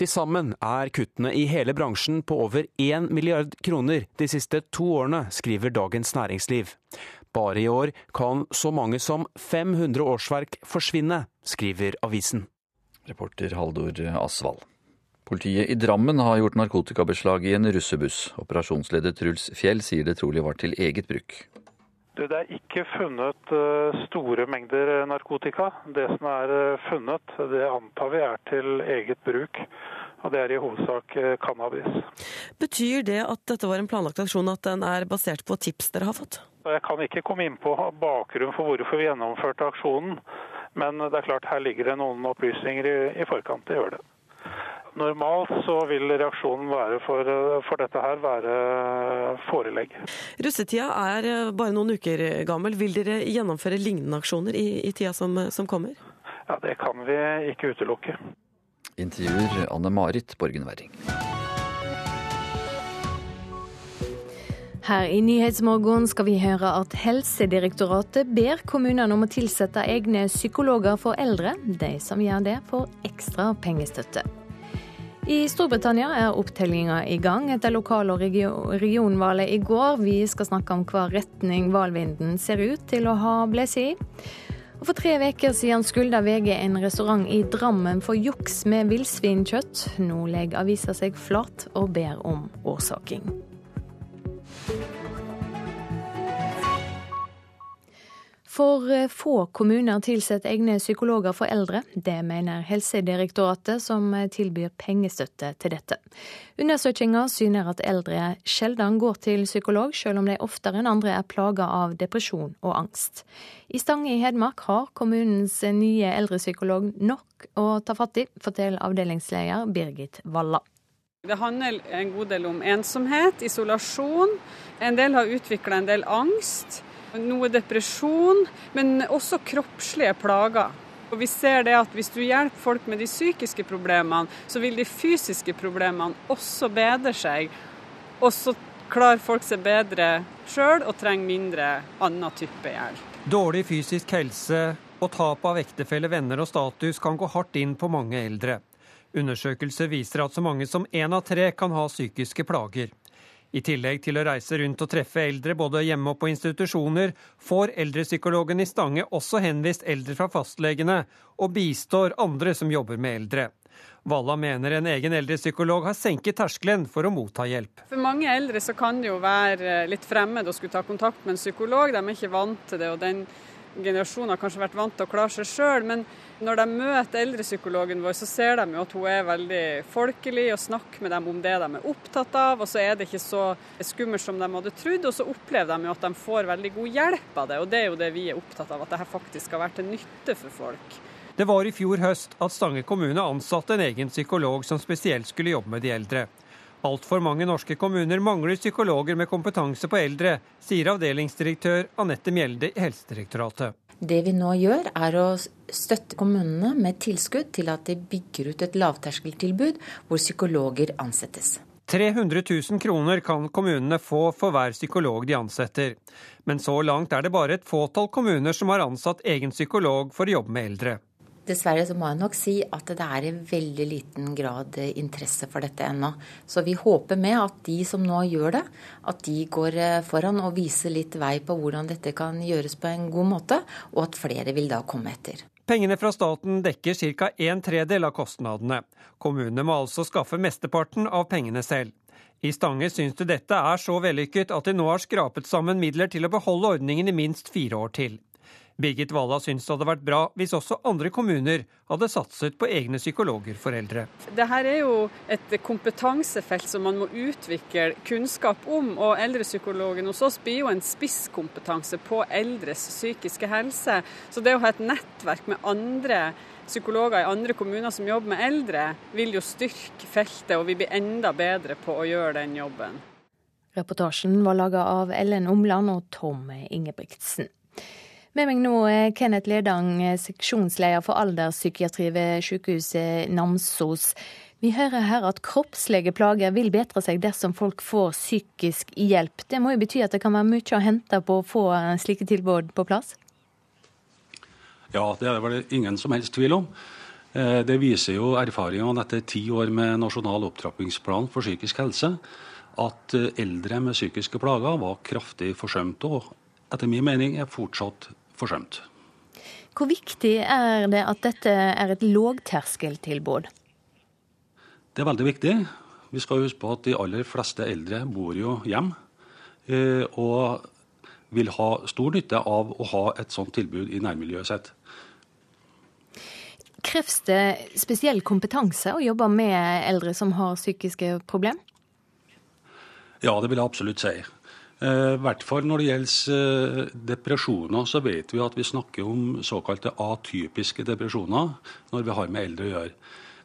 Til sammen er kuttene i hele bransjen på over 1 milliard kroner de siste to årene, skriver Dagens Næringsliv. Bare i år kan så mange som 500 årsverk forsvinne, skriver avisen. Reporter Haldor Asvald. Politiet i Drammen har gjort narkotikabeslag i en russebuss. Operasjonsleder Truls Fjell sier det trolig var til eget bruk. Det er ikke funnet eh, store mengder eh, narkotika. Det som er eh, funnet, det antar vi er til eget bruk. Og det er i hovedsak cannabis. Betyr det at dette var en planlagt aksjon, at den er basert på tips dere har fått? Jeg kan ikke komme inn på bakgrunnen for hvorfor vi gjennomførte aksjonen. Men det er klart her ligger det noen opplysninger i, i forkant. Det gjør det. Normalt så vil reaksjonen være for, for dette her være forelegg. Russetida er eh, bare noen uker gammel. Vil dere gjennomføre lignende aksjoner i, i tida som, som kommer? Ja, Det kan vi ikke utelukke. Intervjuer Anne Marit Borgen Werring. Her i Nyhetsmorgen skal vi høre at Helsedirektoratet ber kommunene om å tilsette egne psykologer for eldre. De som gjør det, får ekstra pengestøtte. I Storbritannia er opptellinga i gang etter lokal- og regionvalget i går. Vi skal snakke om hva retning valgvinden ser ut til å ha blåst i. Og For tre uker siden skylda VG en restaurant i Drammen for juks med villsvinkjøtt. Nå legger avisa seg flat og ber om årsaking. For eh, få kommuner tilsetter egne psykologer for eldre. Det mener Helsedirektoratet, som eh, tilbyr pengestøtte til dette. Undersøkelser syner at eldre sjelden går til psykolog, selv om de oftere enn andre er plaga av depresjon og angst. I Stange i Hedmark har kommunens nye eldrepsykolog nok å ta fatt i, forteller avdelingsleder Birgit Valla. Det handler en god del om ensomhet, isolasjon. En del har utvikla en del angst noe depresjon, men også kroppslige plager. Og vi ser det at Hvis du hjelper folk med de psykiske problemene, så vil de fysiske problemene også bedre seg. Og så klarer folk seg bedre sjøl og trenger mindre annen type hjelp. Dårlig fysisk helse og tap av ektefelle, venner og status kan gå hardt inn på mange eldre. Undersøkelser viser at så mange som én av tre kan ha psykiske plager. I tillegg til å reise rundt og treffe eldre både hjemme og på institusjoner, får eldrepsykologen i Stange også henvist eldre fra fastlegene, og bistår andre som jobber med eldre. Valla mener en egen eldrepsykolog har senket terskelen for å motta hjelp. For mange eldre så kan det jo være litt fremmed å skulle ta kontakt med en psykolog. De er ikke vant til det. og den generasjonen har kanskje vært vant til å klare seg sjøl. Men når de møter eldrepsykologen vår, så ser de jo at hun er veldig folkelig og snakker med dem om det de er opptatt av. Og så er det ikke så skummelt som de hadde trodd. Og så opplever de jo at de får veldig god hjelp av det. Og det er jo det vi er opptatt av, at dette faktisk skal være til nytte for folk. Det var i fjor høst at Stange kommune ansatte en egen psykolog som spesielt skulle jobbe med de eldre. Altfor mange norske kommuner mangler psykologer med kompetanse på eldre, sier avdelingsdirektør Anette Mjelde i Helsedirektoratet. Det vi nå gjør, er å støtte kommunene med tilskudd til at de bygger ut et lavterskeltilbud hvor psykologer ansettes. 300 000 kroner kan kommunene få for hver psykolog de ansetter. Men så langt er det bare et fåtall kommuner som har ansatt egen psykolog for å jobbe med eldre. Dessverre så må jeg nok si at det er i veldig liten grad interesse for dette ennå. Så vi håper med at de som nå gjør det, at de går eh, foran og viser litt vei på hvordan dette kan gjøres på en god måte, og at flere vil da komme etter. Pengene fra staten dekker ca. en tredel av kostnadene. Kommunene må altså skaffe mesteparten av pengene selv. I Stange syns de dette er så vellykket at de nå har skrapet sammen midler til å beholde ordningen i minst fire år til. Birgit Walla syns det hadde vært bra hvis også andre kommuner hadde satset på egne psykologer for eldre. Dette er jo et kompetansefelt som man må utvikle kunnskap om. Og eldrepsykologen hos oss blir jo en spisskompetanse på eldres psykiske helse. Så det å ha et nettverk med andre psykologer i andre kommuner som jobber med eldre, vil jo styrke feltet, og vi blir enda bedre på å gjøre den jobben. Reportasjen var laga av Ellen Omland og Tom Ingebrigtsen. Med meg nå er Kenneth Ledang, seksjonsleder for alderspsykiatri ved sykehuset Namsos. Vi hører her at kroppslige plager vil bedre seg dersom folk får psykisk hjelp. Det må jo bety at det kan være mye å hente på å få slike tilbud på plass? Ja, det er det vel ingen som helst tvil om. Eh, det viser jo erfaringene etter ti år med nasjonal opptrappingsplan for psykisk helse at eh, eldre med psykiske plager var kraftig forsømt, og etter min mening er fortsatt forsømt. Hvor viktig er det at dette er et lågterskeltilbud? Det er veldig viktig. Vi skal huske på at de aller fleste eldre bor jo hjem. Eh, og vil ha stor nytte av å ha et sånt tilbud i nærmiljøet sitt. Kreves det spesiell kompetanse å jobbe med eldre som har psykiske problemer? Ja, det vil jeg absolutt si. Eh, I hvert fall når det gjelder eh, depresjoner, så vet vi at vi snakker om såkalte atypiske depresjoner når vi har med eldre å gjøre.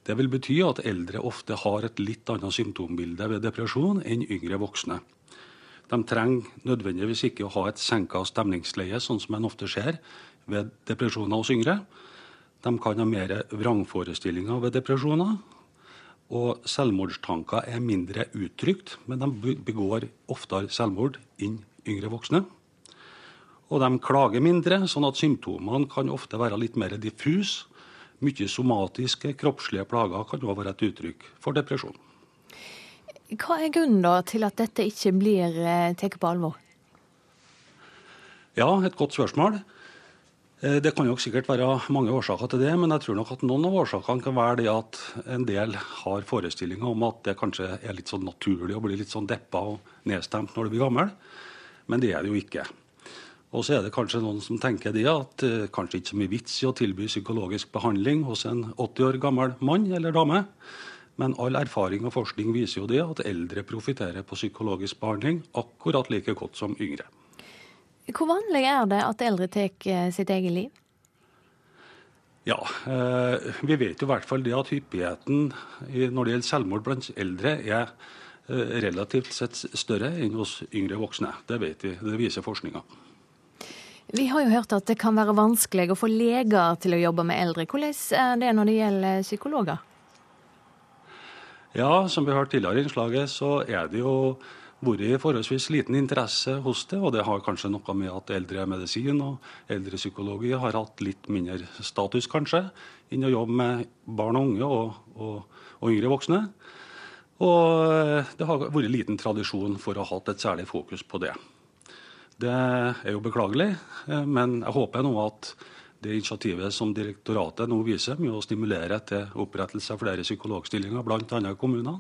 Det vil bety at eldre ofte har et litt annet symptombilde ved depresjon enn yngre voksne. De trenger nødvendigvis ikke å ha et senka stemningsleie, sånn som en ofte ser ved depresjoner hos yngre. De kan ha mer vrangforestillinger ved depresjoner. Og selvmordstanker er mindre uttrykt, men de begår oftere selvmord enn yngre voksne. Og de klager mindre, sånn at symptomene kan ofte være litt mer diffuse. Mye somatiske, kroppslige plager kan òg være et uttrykk for depresjon. Hva er grunnen til at dette ikke blir eh, tatt på alvor? Ja, et godt spørsmål. Eh, det kan jo sikkert være mange årsaker til det, men jeg tror nok at noen av årsakene kan være det at en del har forestillinger om at det kanskje er litt sånn naturlig å bli litt sånn deppa og nedstemt når du blir gammel. Men det er det jo ikke. Og så er det kanskje noen som tenker det at uh, kanskje ikke så mye vits i å tilby psykologisk behandling hos en 80 år gammel mann eller dame. Men all erfaring og forskning viser jo det at eldre profitterer på psykologisk behandling akkurat like godt som yngre. Hvor vanlig er det at eldre tar eh, sitt eget liv? Ja, eh, Vi vet jo i hvert fall det at hyppigheten når det gjelder selvmord blant eldre, er eh, relativt sett større enn hos yngre voksne. Det vet vi, det viser forskninga. Vi har jo hørt at det kan være vanskelig å få leger til å jobbe med eldre. Hvordan er det når det gjelder psykologer? Ja, som vi har hørt tidligere i innslaget, så er det jo vært forholdsvis liten interesse hos det. Og det har kanskje noe med at eldre medisin og eldre psykologi har hatt litt mindre status, kanskje, enn å jobbe med barn og unge og, og, og yngre voksne. Og eh, det har vært liten tradisjon for å ha hatt et særlig fokus på det. Det er jo beklagelig, eh, men jeg håper nå at det initiativet som direktoratet nå viser med å stimulere til opprettelse av flere psykologstillinger, bl.a. i kommunene,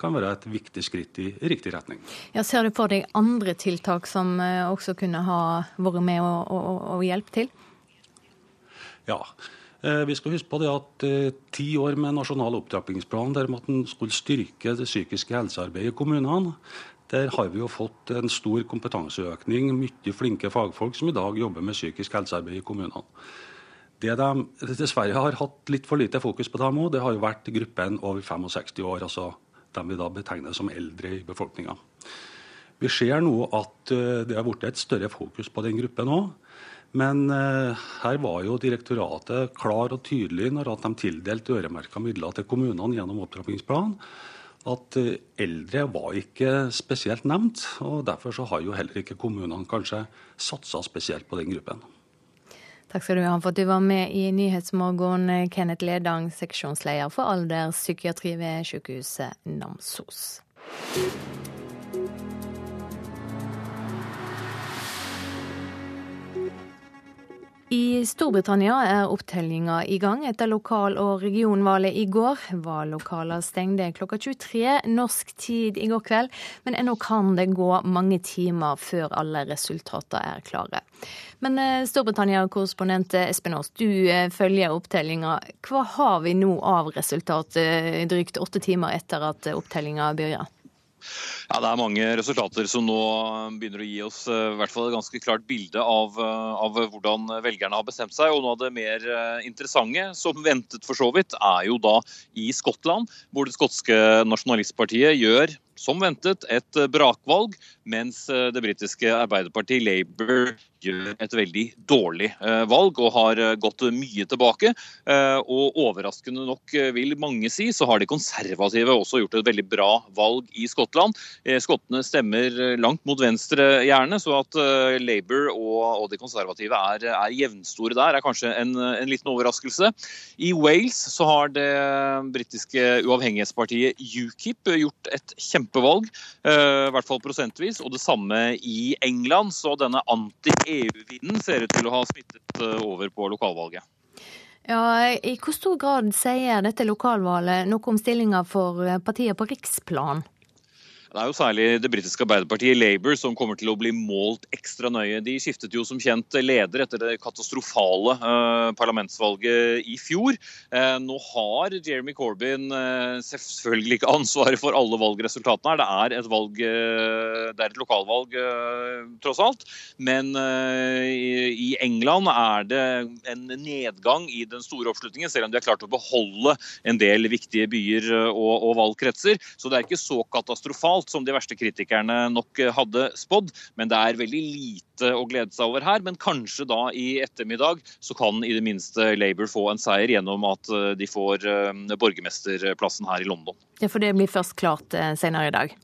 kan være et viktig skritt i riktig retning. Ja, ser du for deg andre tiltak som eh, også kunne ha vært med å, og, og hjelpe til? Ja. Eh, vi skal huske på det at eh, ti år med nasjonal opptrappingsplan der man skulle styrke det psykiske helsearbeidet i kommunene, der har vi jo fått en stor kompetanseøkning, mye flinke fagfolk som i dag jobber med psykisk helsearbeid i kommunene. Det de dessverre har hatt litt for lite fokus på dem òg, det har jo vært gruppen over 65 år, altså dem vi da betegner som eldre i befolkninga. Vi ser nå at eh, det har blitt et større fokus på den gruppen òg. Men eh, her var jo direktoratet klar og tydelig når de tildelte øremerka midler til kommunene gjennom opptrappingsplanen at eh, eldre var ikke spesielt nevnt. og Derfor har jo heller ikke kommunene kanskje satsa spesielt på den gruppen. Takk skal du ha for at du var med i Nyhetsmorgen, Kenneth Ledang, seksjonsleder for alderspsykiatri ved sykehuset Namsos. I Storbritannia er opptellinga i gang etter lokal- og regionvalget i går. Vallokaler stengte klokka 23 norsk tid i går kveld, men ennå kan det gå mange timer før alle resultater er klare. Men eh, Storbritannia-korrespondent Espen Aas, du eh, følger opptellinga. Hva har vi nå av resultatet eh, drygt åtte timer etter at opptellinga begynner? Ja, Det er mange resultater som nå begynner å gi oss eh, i hvert fall et ganske klart bilde av, eh, av, hvordan velgerne har bestemt seg. Og Noe av det mer eh, interessante, som ventet for så vidt, er jo da i Skottland, hvor det skotske nasjonalistpartiet gjør som ventet, et brakvalg, mens det britiske Arbeiderpartiet Labour gjør et veldig dårlig eh, valg og har eh, gått mye tilbake. Eh, og overraskende nok, vil mange si, så har de konservative også gjort et veldig bra valg i Skottland. Skottene stemmer langt mot venstre, gjerne, så at Labour og, de konservative er, er, jevnstore der, er kanskje en, en, liten overraskelse. I Wales så har det britiske uavhengighetspartiet UKIP gjort et kjempevalg, i hvert fall prosentvis. Og det samme i England. Så denne anti-EU EU-vinden ser ut til å ha smittet eh, over på lokalvalget. Ja, I hvor stor grad sier dette lokalvalget noe om stillinga for partier på riksplan? Det er jo særlig det britiske arbeiderpartiet Labour som kommer til å bli målt ekstra nøye. De skiftet jo som kjent leder etter det katastrofale uh, parlamentsvalget i fjor. Uh, nå har Jeremy Corbyn uh, selvfølgelig ikke ansvaret for alle valgresultatene her. Det er et, valg, det er et lokalvalg tross alt. Men i England er det en nedgang i den store oppslutningen, selv om de har klart å beholde en del viktige byer og, og valgkretser. Så det er ikke så katastrofalt alt som de verste kritikerne nok eh, hadde spådd. Men det er veldig lite å glede seg over her. Men kanskje da i ettermiddag så kan i det minste Labour få en seier gjennom at eh, de får eh, borgermesterplassen her i London. Ja, For det blir først klart senere i dag?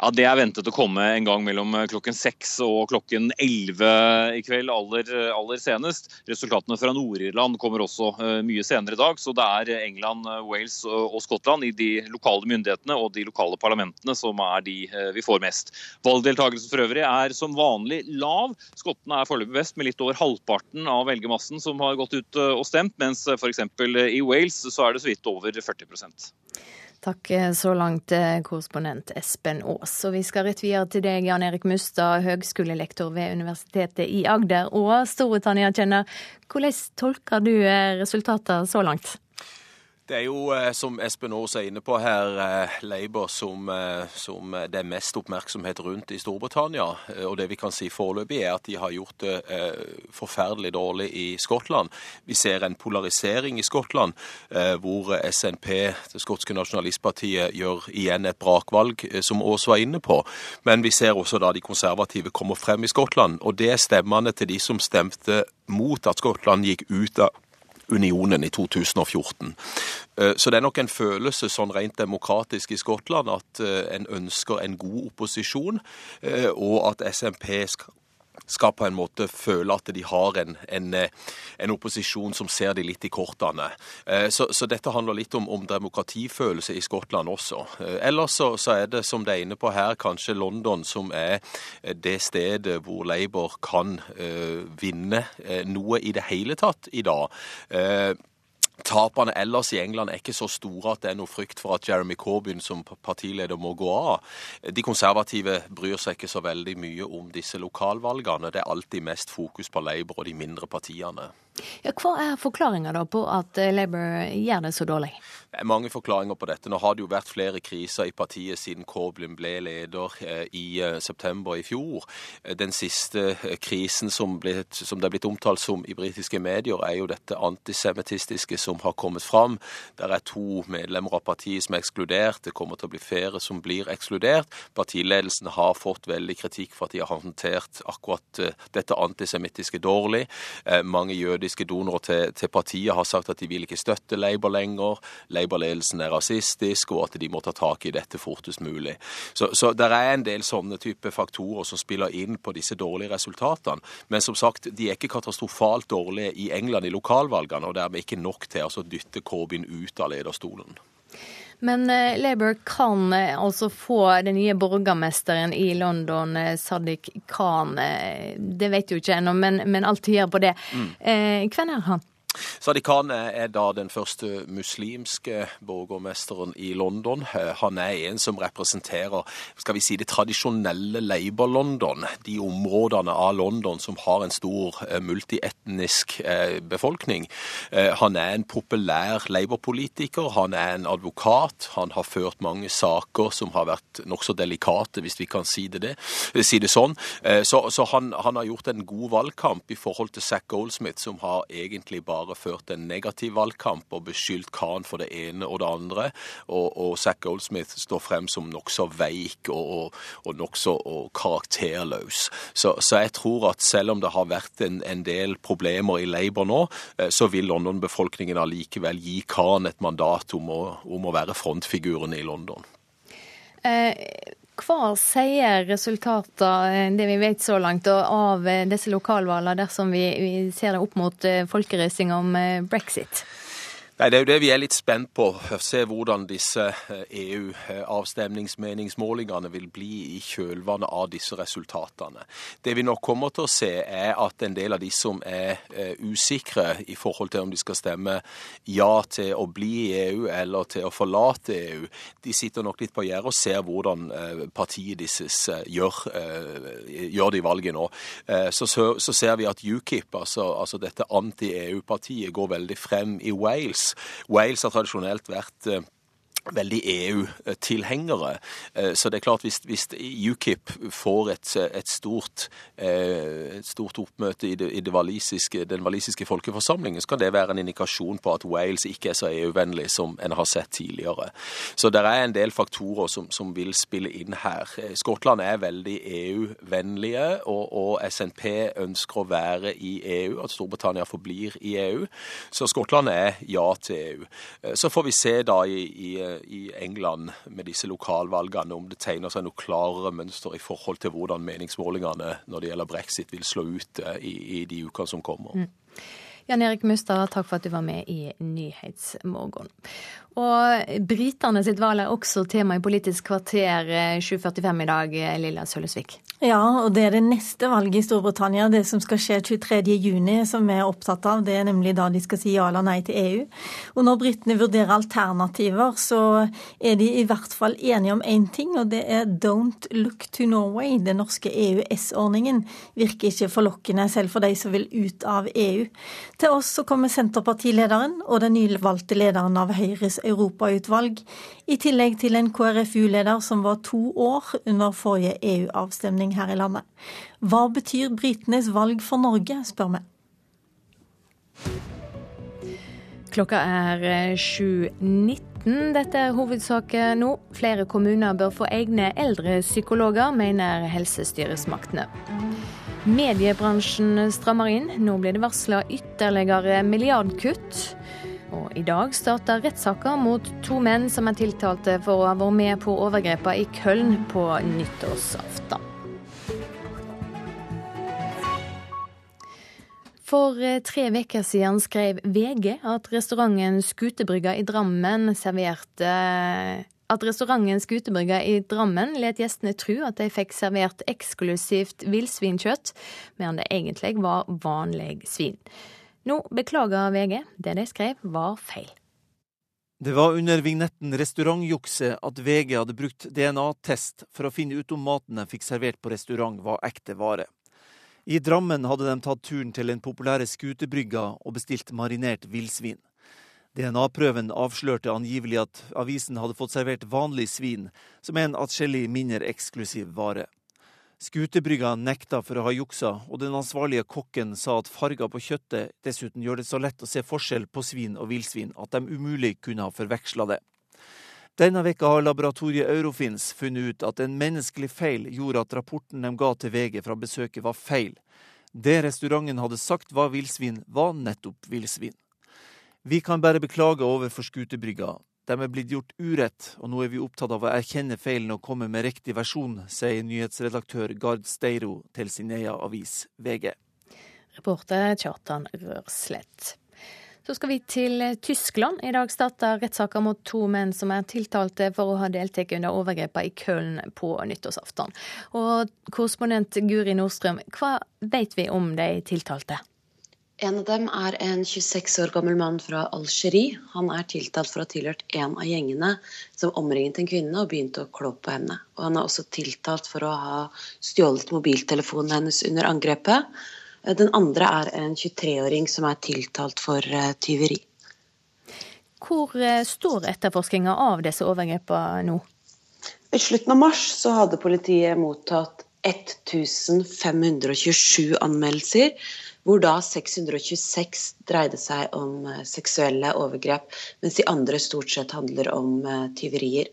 Ja, Det er ventet å komme en gang mellom eh, klokken seks og klokken elleve i kveld, aller, aller senest. Resultatene fra Nord-Irland kommer også uh, mye senere i dag. Så det er England, eh, Wales og Skottland i de lokale myndighetene og de lokale parlamentene som er de vi får mest. Valgdeltakelsen for øvrig er som vanlig lav. Skottene er foreløpig best med litt over halvparten av velgermassen som har gått ut og stemt, mens f.eks. i Wales så er det så vidt over 40 Takk så langt, eh, korrespondent Espen Aas. Og vi skal rett videre til deg, Jan Erik Mustad, høgskolelektor ved Universitetet i Agder og Storbritannia-kjenner. Hvordan tolker du resultatene så langt? Det er jo, eh, som Espen Aas er inne på her, eh, Labour som, eh, som, det er mest oppmerksomhet rundt i Storbritannia. Og det vi kan si foreløpig, er at de har gjort det forferdelig dårlig i Skottland. Vi ser en polarisering i Skottland, hvor SNP, det skotske nasjonalistpartiet, gjør igjen et brakvalg, som Aas var inne på. Men vi ser også da de konservative kommer frem i Skottland. Og det er stemmene til de som stemte mot at Skottland gikk ut av unionen i 2014. Eh, så det er nok en følelse sånn rent demokratisk i Skottland at eh, en ønsker en god opposisjon, eh, og at SMP skal på en måte føle at de har en, en, en opposisjon som ser de litt i kortene. Eh, så, så dette handler litt om, om, demokratifølelse i Skottland også. Eh, ellers så, så, er det, som det er inne på her, kanskje London som er det stedet hvor Labour kan uh, vinne noe i det hele tatt i dag. Uh, Tapene ellers i England er ikke så store at det er noe frykt for at Jeremy Corbyn som partileder må gå av. De konservative bryr seg ikke så veldig mye om disse lokalvalgene. Det er alltid mest fokus på Labour og de mindre partiene. Ja, hva er forklaringa på at eh, Labour gjør det så dårlig? Det er mange forklaringer på dette. Nå har det jo vært flere kriser i partiet siden Corbyn ble leder eh, i eh, september i fjor. Den siste krisen som, ble, som det er blitt omtalt som i britiske medier, er jo dette antisemittistiske som har kommet fram. Der er to medlemmer av partiet som er ekskludert. Det kommer til å bli flere som blir ekskludert. Partiledelsen har fått veldig kritikk for at de har håndtert akkurat dette antisemittiske dårlig. Mange jøder jødiske donorer til, til, partiet har sagt at de vil ikke støtte Labour lenger. Labour-ledelsen er rasistisk, og at de må ta tak i dette fortest mulig. Så, så det er en del sånne type faktorer som spiller inn på disse dårlige resultatene. Men som sagt, de er ikke katastrofalt dårlige i England i lokalvalgene, og dermed ikke nok til å dytte Corbyn ut av lederstolen. Men uh, Labour kan uh, altså få den nye borgermesteren i London, uh, Sadiq Khan. det vet jo ikke ennå, men, men alt tyder på det. Mm. hvem er han? Sadiq Khan er da den første muslimske borgermesteren i London. Han er en som representerer skal vi si, det tradisjonelle Labour-London. De områdene av London som har en stor eh, multietnisk eh, befolkning. Eh, han er en populær Labour-politiker. Han er en advokat. Han har ført mange saker som har vært nokså delikate, hvis vi kan si det, det, si det sånn. Så, så han, han har gjort en god valgkamp i forhold til Zack Goldsmith, som har egentlig bare bare ført en negativ valgkamp og beskyldt Khan for det ene og det andre. Og, og Zack Goldsmith står frem som nokså veik og, og, og nokså karakterløs. Så, så, jeg tror at selv om det har vært en, en del problemer i Labour nå, eh, så vil London-befolkningen allikevel gi Khan et mandat om å, om å være frontfiguren i London. Eh, hva sier resultatene, det vi vet så langt, av eh, disse lokalvalgene dersom vi, ser det opp mot eh, om eh, brexit? Nei, Det er jo det vi er litt spent på. Se hvordan disse EU-avstemningsmeningsmålingene vil bli i kjølvannet av disse resultatene. Det vi nok kommer til å se, er at en del av de som er usikre i forhold til om de skal stemme ja til å bli i EU eller til å forlate EU, de sitter nok litt på gjerdet og ser hvordan partiet deres gjør, gjør de valget nå. Så, så ser vi at UKIP, altså, altså dette anti-EU-partiet, går veldig frem i Wales. Wales har tradisjonelt vært eh, veldig EU-tilhengere. Eh, så det er klart hvis, hvis UKIP får et, et, stort, eh, et stort, oppmøte i, det, i det valisiske, den walisiske folkeforsamlingen, så kan det være en indikasjon på at Wales ikke er så EU-vennlig som en har sett tidligere. Så det er en del faktorer som, som vil spille inn her. Eh, Skottland er veldig EU-vennlige, og, og, SNP ønsker å være i EU, at Storbritannia forblir i EU. Så Skottland er ja til EU. Så får vi se da i, i i England med disse lokalvalgene, om det tegner seg noe klarere mønster i forhold til hvordan meningsmålingene når det gjelder brexit vil slå ut eh, i, i de ukene som kommer. Mm. Jan Erik Mustad, takk for at du var med i Nyhetsmorgen. Og britene sitt valg er også tema i Politisk kvarter 7.45 eh, i dag, eh, Lilla Sølvesvik. Ja, og det er det neste valget i Storbritannia, det som skal skje 23.6, som vi er opptatt av. Det er nemlig da de skal si ja eller nei til EU. Og når britene vurderer alternativer, så er de i hvert fall enige om én ting, og det er Don't look to Norway. Den norske EØS-ordningen virker ikke forlokkende, selv for de som vil ut av EU. Til oss så kommer Senterpartilederen og den nyvalgte lederen av Høyres europautvalg, i tillegg til en KrFU-leder som var to år under forrige EU-avstemning her i landet. Hva betyr britenes valg for Norge, spør vi. Klokka er 7.19. Dette er hovedsaken nå. Flere kommuner bør få egne eldrepsykologer, mener helsestyresmaktene. Mediebransjen strammer inn. Nå blir det varsla ytterligere milliardkutt. Og I dag starter rettssaker mot to menn som er tiltalte for å ha vært med på overgrepene i Köln på nyttårsaften. For eh, tre uker siden skrev VG at restauranten Skutebrygga i Drammen serverte at restauranten Skutebrygga i Drammen let gjestene tro at de fikk servert eksklusivt villsvinkjøtt, mens det egentlig var vanlig svin. Nå beklager VG. Det de skrev, var feil. Det var under vignetten Restaurantjukse at VG hadde brukt DNA-test for å finne ut om maten de fikk servert på restaurant var ekte vare. I Drammen hadde de tatt turen til den populære Skutebrygga og bestilt marinert villsvin. DNA-prøven avslørte angivelig at avisen hadde fått servert vanlig svin, som er en atskillig mindre eksklusiv vare. Skutebrygga nekta for å ha juksa, og den ansvarlige kokken sa at farger på kjøttet dessuten gjør det så lett å se forskjell på svin og villsvin at de umulig kunne ha forveksla det. Denne veka har laboratoriet Eurofins funnet ut at en menneskelig feil gjorde at rapporten de ga til VG fra besøket var feil. Det restauranten hadde sagt var villsvin, var nettopp villsvin. Vi kan bare beklage overfor Skutebrygga. De er blitt gjort urett, og nå er vi opptatt av å erkjenne feilen og komme med riktig versjon, sier nyhetsredaktør Gard Steiro til sin egen avis VG. Reporter Kjartan Rørslett. Så skal vi til Tyskland. I dag starter rettssaker mot to menn som er tiltalte for å ha deltatt under overgrepene i Köln på nyttårsaften. Og korrespondent Guri Nordstrøm, hva vet vi om de tiltalte? En av dem er en 26 år gammel mann fra Algerie. Han er tiltalt for å ha tilhørt en av gjengene som omringet en kvinne og begynte å klå på henne. Og han er også tiltalt for å ha stjålet mobiltelefonen hennes under angrepet. Den andre er en 23-åring som er tiltalt for eh, tyveri. Hvor eh, står etterforskninga av disse overgrepene nå? I slutten av mars så hadde politiet mottatt 1527 anmeldelser hvor da 626 dreide seg om eh, seksuelle overgrep, mens de andre stort sett handler om eh, tyverier.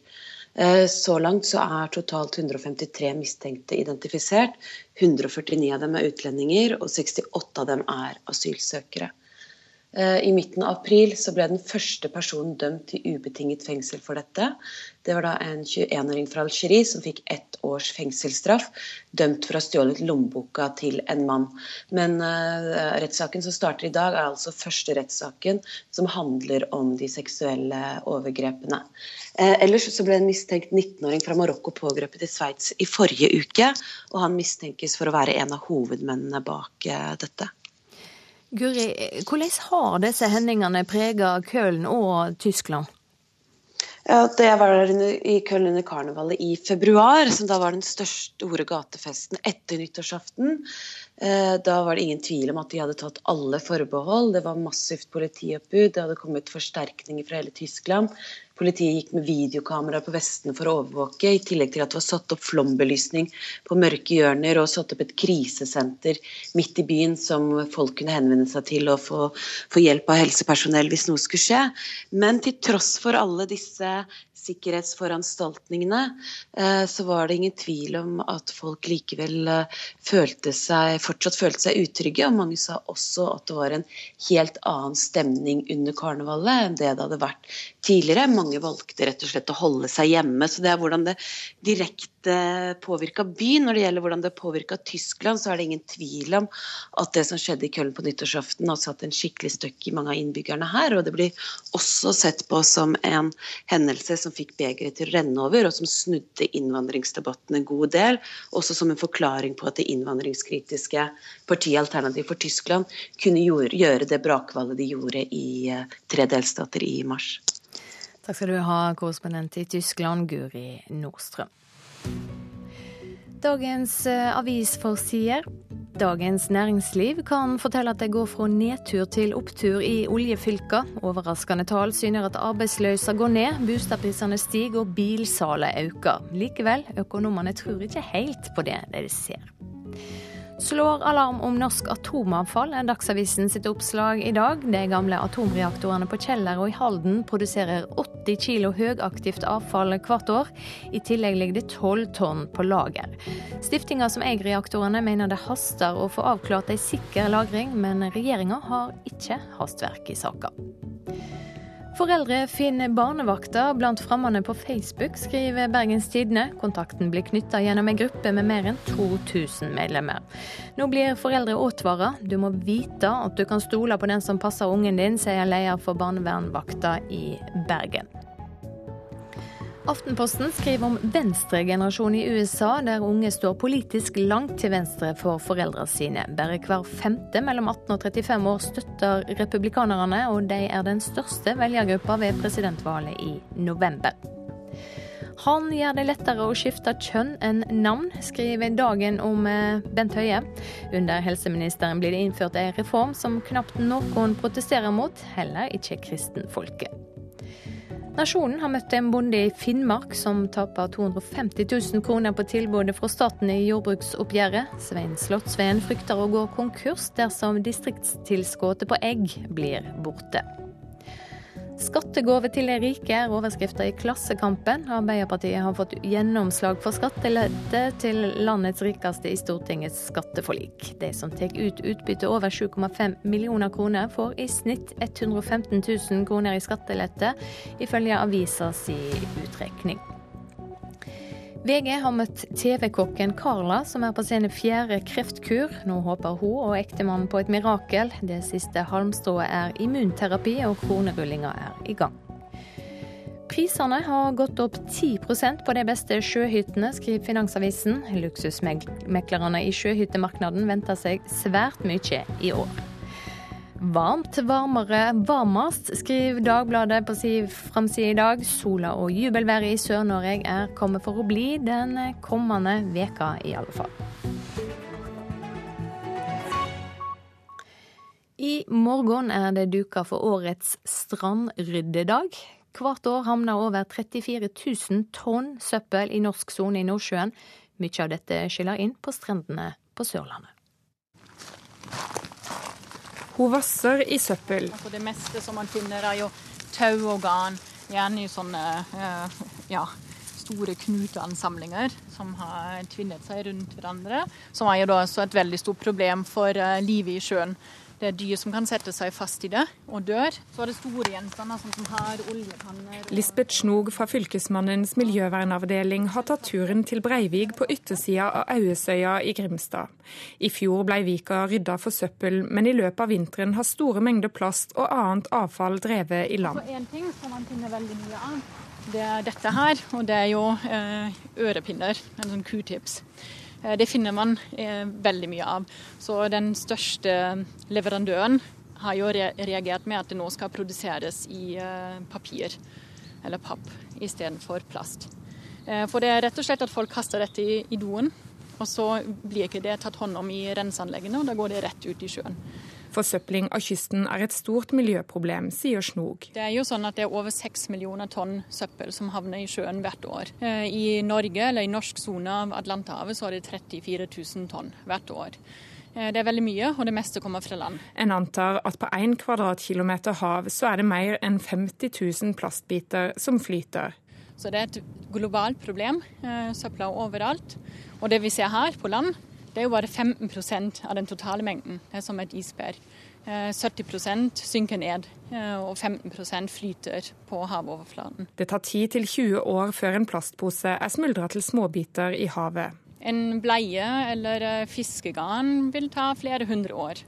Eh, så langt så er totalt 153 mistenkte identifisert. 149 av dem er utlendinger, og 68 av dem er asylsøkere. Eh, I midten av april så ble den første personen dømt til ubetinget fengsel for dette. Det var da en 21-åring fra Algerie som fikk ett års fengselsstraff, dømt for å ha stjålet lommeboka til en mann. Men uh, rettssaken som starter i dag, er altså første rettssaken som handler om de seksuelle overgrepene. Uh, ellers så ble en mistenkt 19-åring fra Marokko pågrepet i Sveits i forrige uke, og han mistenkes for å være en av hovedmennene bak uh, dette. Guri, hvordan har disse hendelsene preget Köln og Tyskland? Ja, det var der i Köln under karnevalet i februar, som da var den største store gatefesten etter nyttårsaften. Eh, da var det ingen tvil om at de hadde tatt alle forbehold. Det var massivt politioppbud, det hadde kommet forsterkninger fra hele Tyskland. Politiet gikk med videokamera på vestene for å overvåke, i tillegg til at det var satt opp flombelysning på mørke hjørner og satt opp et krisesenter midt i byen som folk kunne henvende seg til og få, få hjelp av helsepersonell hvis noe skulle skje. Men til tross for alle disse sikkerhetsforanstaltningene, eh, så var det ingen tvil om at folk likevel eh, følte seg, fortsatt følte seg utrygge. Og mange sa også at det var en helt annen stemning under karnevalet enn det det hadde vært tidligere. Mange valgte rett og slett å holde seg hjemme. Så det er hvordan det direkte påvirka byen. Når det gjelder hvordan det påvirka Tyskland, så er det ingen tvil om at det som skjedde i Köln på nyttårsaften, har satt en skikkelig støkk i mange av innbyggerne her. Og det blir også sett på som en hendelse som fikk begeret til å renne over, og som snudde innvandringsdebatten en god del. Også som en forklaring på at det innvandringskritiske partiet Alternativ for Tyskland kunne gjøre det brakvalget de gjorde i eh, tre delstater i mars. Takk skal du ha, korrespondent i Tyskland, Guri Nordstrøm. Dagens eh, avisforsider. Dagens Næringsliv kan fortelle at det går fra nedtur til opptur i oljefylka. Overraskende tall syner at arbeidsløsa går ned, boligprisene stiger og bilsalet øker. Likevel, økonomene tror ikke helt på det de ser slår alarm om norsk atomavfall, er Dagsavisen sitt oppslag i dag. De gamle atomreaktorene på Kjeller og i Halden produserer 80 kilo høyaktivt avfall hvert år. I tillegg ligger det 12 tonn på lager. Stiftinga som eier reaktorene mener det haster å få avklart ei sikker lagring, men regjeringa har ikke hastverk i saka. Foreldre finner barnevakta blant fremmede på Facebook, skriver Bergens Tidende. Kontakten blir knytta gjennom en gruppe med mer enn 2000 medlemmer. Nå blir foreldre advart. Du må vite at du kan stole på den som passer ungen din, sier leder for barnevernvakta i Bergen. Aftenposten skriver om venstregenerasjonen i USA, der unge står politisk langt til venstre for foreldrene sine. Bare hver femte mellom 18 og 35 år støtter republikanerne, og de er den største velgergruppa ved presidentvalget i november. Han gjør det lettere å skifte kjønn enn navn, skriver Dagen om eh, Bent Høie. Under helseministeren blir det innført en reform som knapt noen protesterer mot, heller ikke kristenfolket. Nasjonen har møtt en bonde i Finnmark som taper 250 000 kroner på tilbudet fra staten i jordbruksoppgjøret. Svein Slottsveen frykter å gå konkurs dersom distriktstilskuddet på egg blir borte. Skattegave til de rike er overskrifta i Klassekampen. Arbeiderpartiet har fått gjennomslag for skattelette til landets rikeste i Stortingets skatteforlik. De som tar ut utbytte over 7,5 millioner kroner, får i snitt 115 000 kroner i skattelette, ifølge avisa utrekning. VG har møtt TV-kokken Carla, som er på sin fjerde kreftkur. Nå håper hun og ektemannen på et mirakel. Det siste halmstrået er immunterapi, og kronerullinga er i gang. Prisene har gått opp 10% på de beste sjøhyttene, skriver Finansavisen. Luksusmeklerne i sjøhyttemarkedet venter seg svært mye i år. Varmt varmere varmest, skriver Dagbladet på sin framside i dag. Sola og jubelværet i Sør-Norge er kommet for å bli den kommende veka i alle fall. I morgen er det duka for årets strandryddedag. Hvert år havner over 34 000 tonn søppel i norsk sone i Nordsjøen. Mye av dette skyller inn på strendene på Sørlandet. Hun vasser i søppel. Altså det meste som man finner, er jo tau og garn. Gjerne i sånne uh, ja, store knuteansamlinger som har tvinnet seg rundt hverandre. Som er jo da også et veldig stort problem for uh, livet i sjøen. Det er dyr som kan sette seg fast i det og dør. Så er det store gjenstander sånn som har oljekanner. Lisbeth Snog fra Fylkesmannens miljøvernavdeling har tatt turen til Breivik på yttersida av Auesøya i Grimstad. I fjor ble vika rydda for søppel, men i løpet av vinteren har store mengder plast og annet avfall drevet i land. Så en ting som man finner veldig mye av, det er dette her. Og det er jo eh, ørepinner, en sånn q-tips. Eh, det finner man eh, veldig mye av. Så den største leverandøren har jo reagert med at det nå skal produseres i eh, papir eller papp istedenfor plast. For det er rett og slett at folk kaster dette i doen, og så blir ikke det tatt hånd om i renseanleggene, og da går det rett ut i sjøen. Forsøpling av kysten er et stort miljøproblem, sier Snog. Det er jo sånn at det er over seks millioner tonn søppel som havner i sjøen hvert år. Eh, I Norge, eller i norsk sone av Atlanterhavet, så er det 34 000 tonn hvert år. Eh, det er veldig mye, og det meste kommer fra land. En antar at på 1 kvadratkilometer hav så er det mer enn 50 000 plastbiter som flyter. Så det er et globalt problem. Eh, søpla overalt. Og det vi ser her på land, det er jo bare 15% av den totale mengden. Det er som et isbær. 70 eh, synker ned, eh, og 15% flyter på havoverflaten. Det tar 10-20 år før en plastpose er smuldra til småbiter i havet. En bleie eller fiskegarn vil ta flere hundre år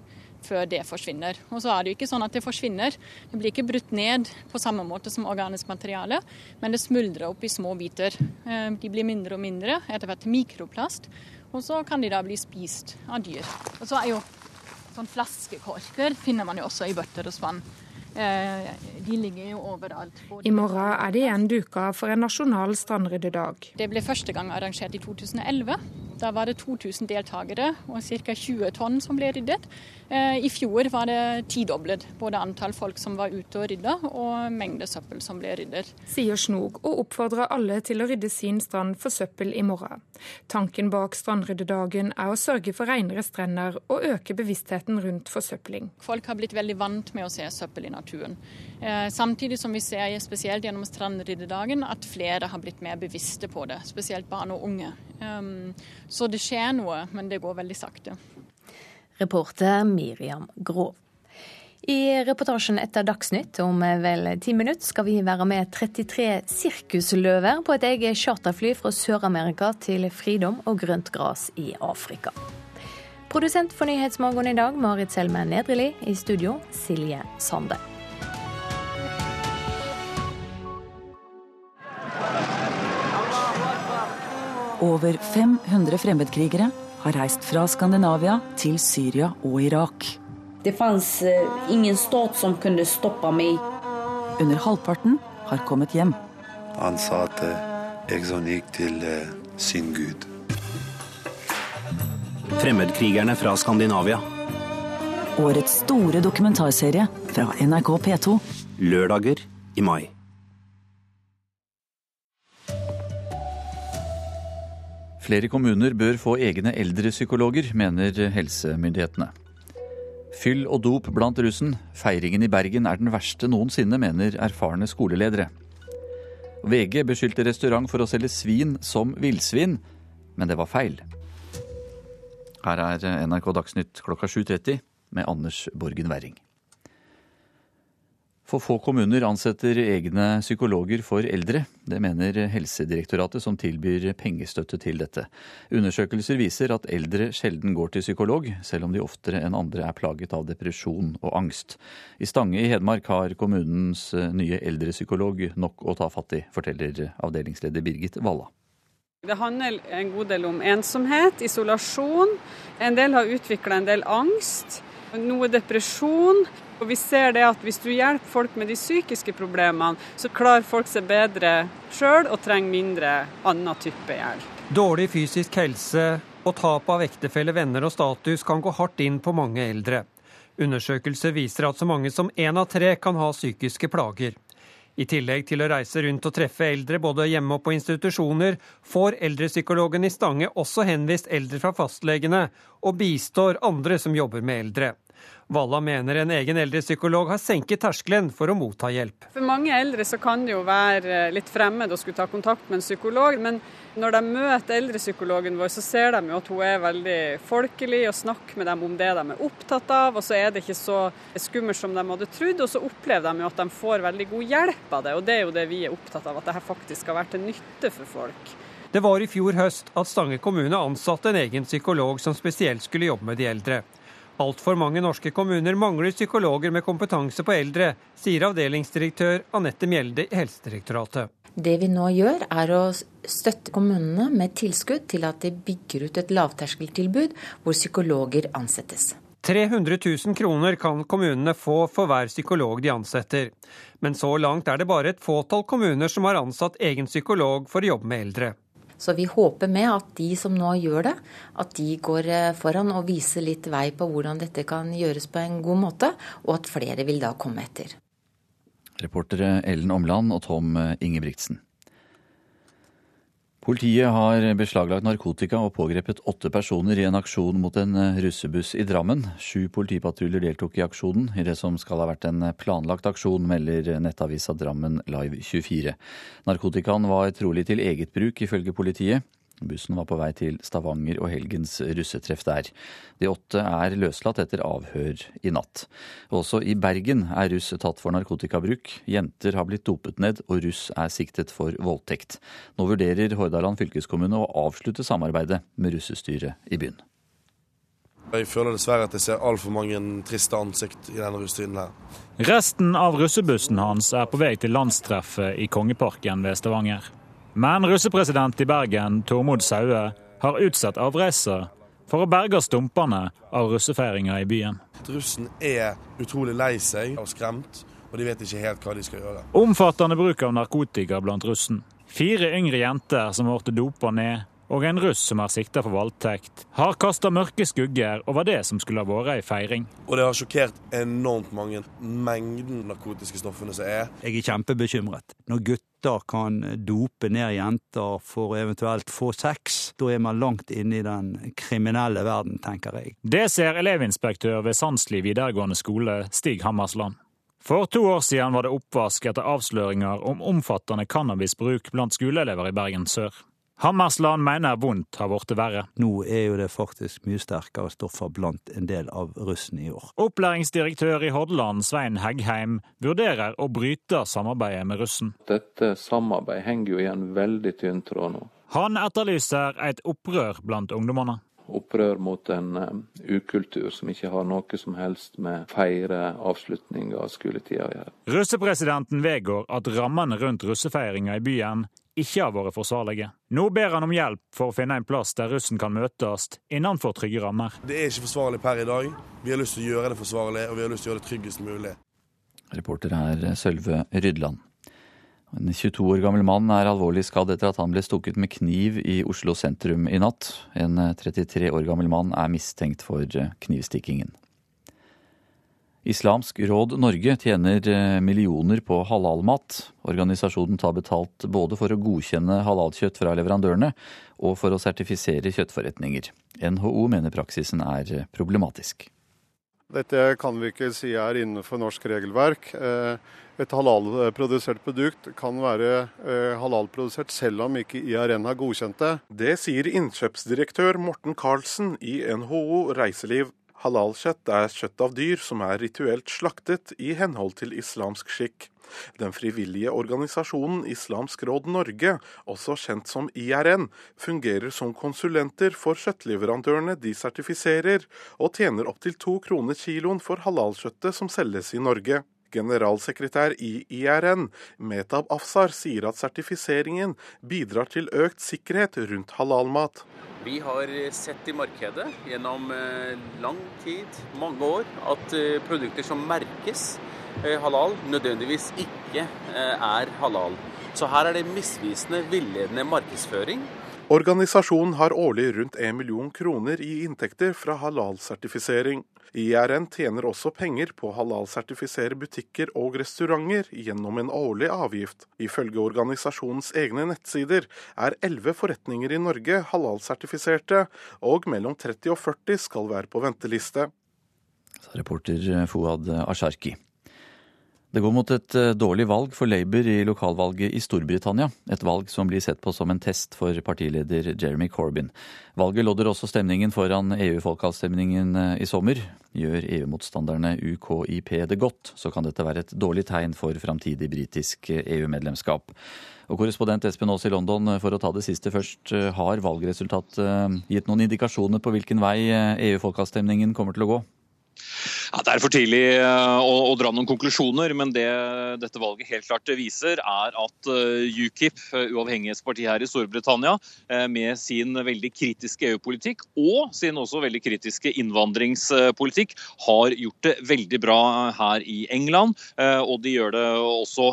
før det forsvinner. Og så er det jo ikke sånn at det forsvinner. Det blir ikke brutt ned på samme måte som organisk materiale, men det smuldrer opp i små biter. De blir mindre og mindre, etter hvert mikroplast. Og så kan de da bli spist av dyr. Og så er jo sånn flaskekorker finner man jo også i bøtter og spann. Eh, de ligger jo overalt. I morgen er det igjen duka for en nasjonal strandryddedag. Det ble første gang arrangert i 2011. Da var det 2000 deltakere og ca. 20 tonn som ble ryddet. Eh, I fjor var det tidoblet, både antall folk som var ute og rydda, og mengde søppel som ble ryddet. Sier Snog, og oppfordrer alle til å rydde sin strand for søppel i morgen. Tanken bak strandryddedagen er å sørge for renere strender og øke bevisstheten rundt forsøpling. Folk har blitt veldig vant med å se søppel i naturen. Eh, samtidig som vi ser, spesielt gjennom strandryddedagen, at flere har blitt mer bevisste på det. Spesielt barn og unge. Ehm, så det skjer noe, men det går veldig sakte. Reporter Miriam Grov. I reportasjen etter Dagsnytt om vel ti minutter skal vi være med 33 sirkusløver på et eget charterfly fra Sør-Amerika til fridom og grønt gras i Afrika. Produsent for Nyhetsmorgen i dag, Marit Selme Nedreli. I studio, Silje Sande. Over 500 fremmedkrigere har reist fra Skandinavia til Syria og Irak. Det fantes eh, ingen stat som kunne stoppe meg. Under halvparten har kommet hjem. Han sa at eh, sånn gikk til eh, sin gud. Fremmedkrigerne fra Skandinavia. Årets store dokumentarserie fra NRK P2. Lørdager i mai. Flere kommuner bør få egne eldrepsykologer, mener helsemyndighetene. Fyll og dop blant russen. Feiringen i Bergen er den verste noensinne, mener erfarne skoleledere. VG beskyldte restaurant for å selge svin som villsvin, men det var feil. Her er NRK Dagsnytt klokka 7.30 med Anders Borgen Werring. For få kommuner ansetter egne psykologer for eldre. Det mener Helsedirektoratet, som tilbyr pengestøtte til dette. Undersøkelser viser at eldre sjelden går til psykolog, selv om de oftere enn andre er plaget av depresjon og angst. I Stange i Hedmark har kommunens nye eldrepsykolog nok å ta fatt i, forteller avdelingsleder Birgit Walla. Det handler en god del om ensomhet, isolasjon. En del har utvikla en del angst. Noe depresjon. Og vi ser det at Hvis du hjelper folk med de psykiske problemene, så klarer folk seg bedre sjøl og trenger mindre annen type hjelp. Dårlig fysisk helse og tap av ektefelle, venner og status kan gå hardt inn på mange eldre. Undersøkelser viser at så mange som én av tre kan ha psykiske plager. I tillegg til å reise rundt og treffe eldre både hjemme og på institusjoner, får eldrepsykologen i Stange også henvist eldre fra fastlegene, og bistår andre som jobber med eldre. Valla mener en egen eldrepsykolog har senket terskelen for å motta hjelp. For mange eldre så kan det jo være litt fremmed å skulle ta kontakt med en psykolog, men når de møter eldrepsykologen vår, så ser de jo at hun er veldig folkelig og snakker med dem om det de er opptatt av. Og så er det ikke så skummelt som de hadde trodd, og så opplever de jo at de får veldig god hjelp av det. Og det er jo det vi er opptatt av, at dette faktisk skal være til nytte for folk. Det var i fjor høst at Stange kommune ansatte en egen psykolog som spesielt skulle jobbe med de eldre. Altfor mange norske kommuner mangler psykologer med kompetanse på eldre, sier avdelingsdirektør Anette Mjelde i Helsedirektoratet. Det vi nå gjør, er å støtte kommunene med tilskudd til at de bygger ut et lavterskeltilbud hvor psykologer ansettes. 300 000 kroner kan kommunene få for hver psykolog de ansetter. Men så langt er det bare et fåtall kommuner som har ansatt egen psykolog for å jobbe med eldre. Så vi håper med at de som nå gjør det, at de går eh, foran og viser litt vei på hvordan dette kan gjøres på en god måte, og at flere vil da komme etter. Reportere Ellen Omland og Tom Ingebrigtsen. Politiet har beslaglagt narkotika og pågrepet åtte personer i en aksjon mot en russebuss i Drammen. Sju politipatruljer deltok i aksjonen, i det som skal ha vært en planlagt aksjon, melder nettavisa Drammen Live 24. Narkotikaen var trolig til eget bruk, ifølge politiet. Bussen var på vei til Stavanger og helgens russetreff der. De åtte er løslatt etter avhør i natt. Også i Bergen er russ tatt for narkotikabruk. Jenter har blitt dopet ned, og russ er siktet for voldtekt. Nå vurderer Hordaland fylkeskommune å avslutte samarbeidet med russestyret i byen. Jeg føler dessverre at jeg ser altfor mange triste ansikt i denne russetiden her. Resten av russebussen hans er på vei til landstreffet i Kongeparken ved Stavanger. Men russepresident i Bergen, Tormod Saue, har utsatt avreise for å berge stumpene av russefeiringa i byen. Russen er utrolig lei seg og skremt, og de vet ikke helt hva de skal gjøre. Omfattende bruk av narkotika blant russen. Fire yngre jenter som ble dopa ned og en russ som er sikta for voldtekt, har kasta mørke skugger over det som skulle ha vært ei feiring. Og det har sjokkert enormt mange. Mengden narkotiske stoffene som er. Jeg er kjempebekymret. Når gutter kan dope ned jenter for eventuelt få sex, da er man langt inne i den kriminelle verden, tenker jeg. Det ser elevinspektør ved Sandsli videregående skole, Stig Hammersland. For to år siden var det oppvask etter avsløringer om omfattende cannabisbruk blant skoleelever i Bergen sør. Hammersland mener vondt har blitt verre. Nå er jo det faktisk mye sterkere stoffer blant en del av russen i år. Opplæringsdirektør i Hordaland, Svein Heggheim, vurderer å bryte samarbeidet med russen. Dette samarbeidet henger jo i en veldig tynn tråd nå. Han etterlyser et opprør blant ungdommene. Opprør mot en uh, ukultur som ikke har noe som helst med feire avslutning av skoletida å gjøre. Russepresidenten vedgår at rammene rundt russefeiringa i byen ikke har vært forsvarlige. Nå ber han om hjelp for å finne en plass der russen kan møtes innenfor trygge rammer. Det er ikke forsvarlig per i dag. Vi har lyst til å gjøre det forsvarlig, og vi har lyst til å gjøre det tryggest mulig. Reporter er Sølve Rydland. En 22 år gammel mann er alvorlig skadd etter at han ble stukket med kniv i Oslo sentrum i natt. En 33 år gammel mann er mistenkt for knivstikkingen. Islamsk råd Norge tjener eh, millioner på halalmat. Organisasjonen tar betalt både for å godkjenne halalkjøtt fra leverandørene og for å sertifisere kjøttforretninger. NHO mener praksisen er eh, problematisk. Dette kan vi ikke si er innenfor norsk regelverk. Eh, et halalprodusert produkt kan være halalprodusert selv om ikke IRN har godkjent det. Det sier innkjøpsdirektør Morten Karlsen i NHO Reiseliv. Halalkjøtt er kjøtt av dyr som er rituelt slaktet i henhold til islamsk skikk. Den frivillige organisasjonen Islamsk råd Norge, også kjent som IRN, fungerer som konsulenter for kjøttleverandørene de sertifiserer, og tjener opptil to kroner kiloen for halalkjøttet som selges i Norge. Generalsekretær i IRN, Metab Afsar, sier at sertifiseringen bidrar til økt sikkerhet rundt halalmat. Vi har sett i markedet gjennom lang tid, mange år, at produkter som merkes halal, nødvendigvis ikke er halal. Så her er det misvisende, villedende markedsføring. Organisasjonen har årlig rundt 1 million kroner i inntekter fra halalsertifisering. IRN tjener også penger på å halalsertifisere butikker og restauranter gjennom en årlig avgift. Ifølge organisasjonens egne nettsider er 11 forretninger i Norge halalsertifiserte, og mellom 30 og 40 skal være på venteliste. Reporter Fouad Asharki. Det går mot et eh, dårlig valg for Labour i lokalvalget i Storbritannia. Et valg som blir sett på som en test for partileder Jeremy Corbyn. Valget lodder også stemningen foran EU-folkeavstemningen eh, i sommer. Gjør EU-motstanderne UKIP det godt, så kan dette være et dårlig tegn for framtidig britisk EU-medlemskap. Og Korrespondent Espen Aas i London, for å ta det siste først. Har valgresultatet gitt noen indikasjoner på hvilken vei EU-folkeavstemningen kommer til å gå? Ja, det er for tidlig eh, å, å, dra noen konklusjoner, men det dette valget helt klart viser, er at eh, UKIP, eh, uavhengighetspartiet her i Storbritannia, med sin veldig kritiske EU-politikk og sin også veldig kritiske innvandringspolitikk, har gjort det veldig bra her i England. Og de gjør det også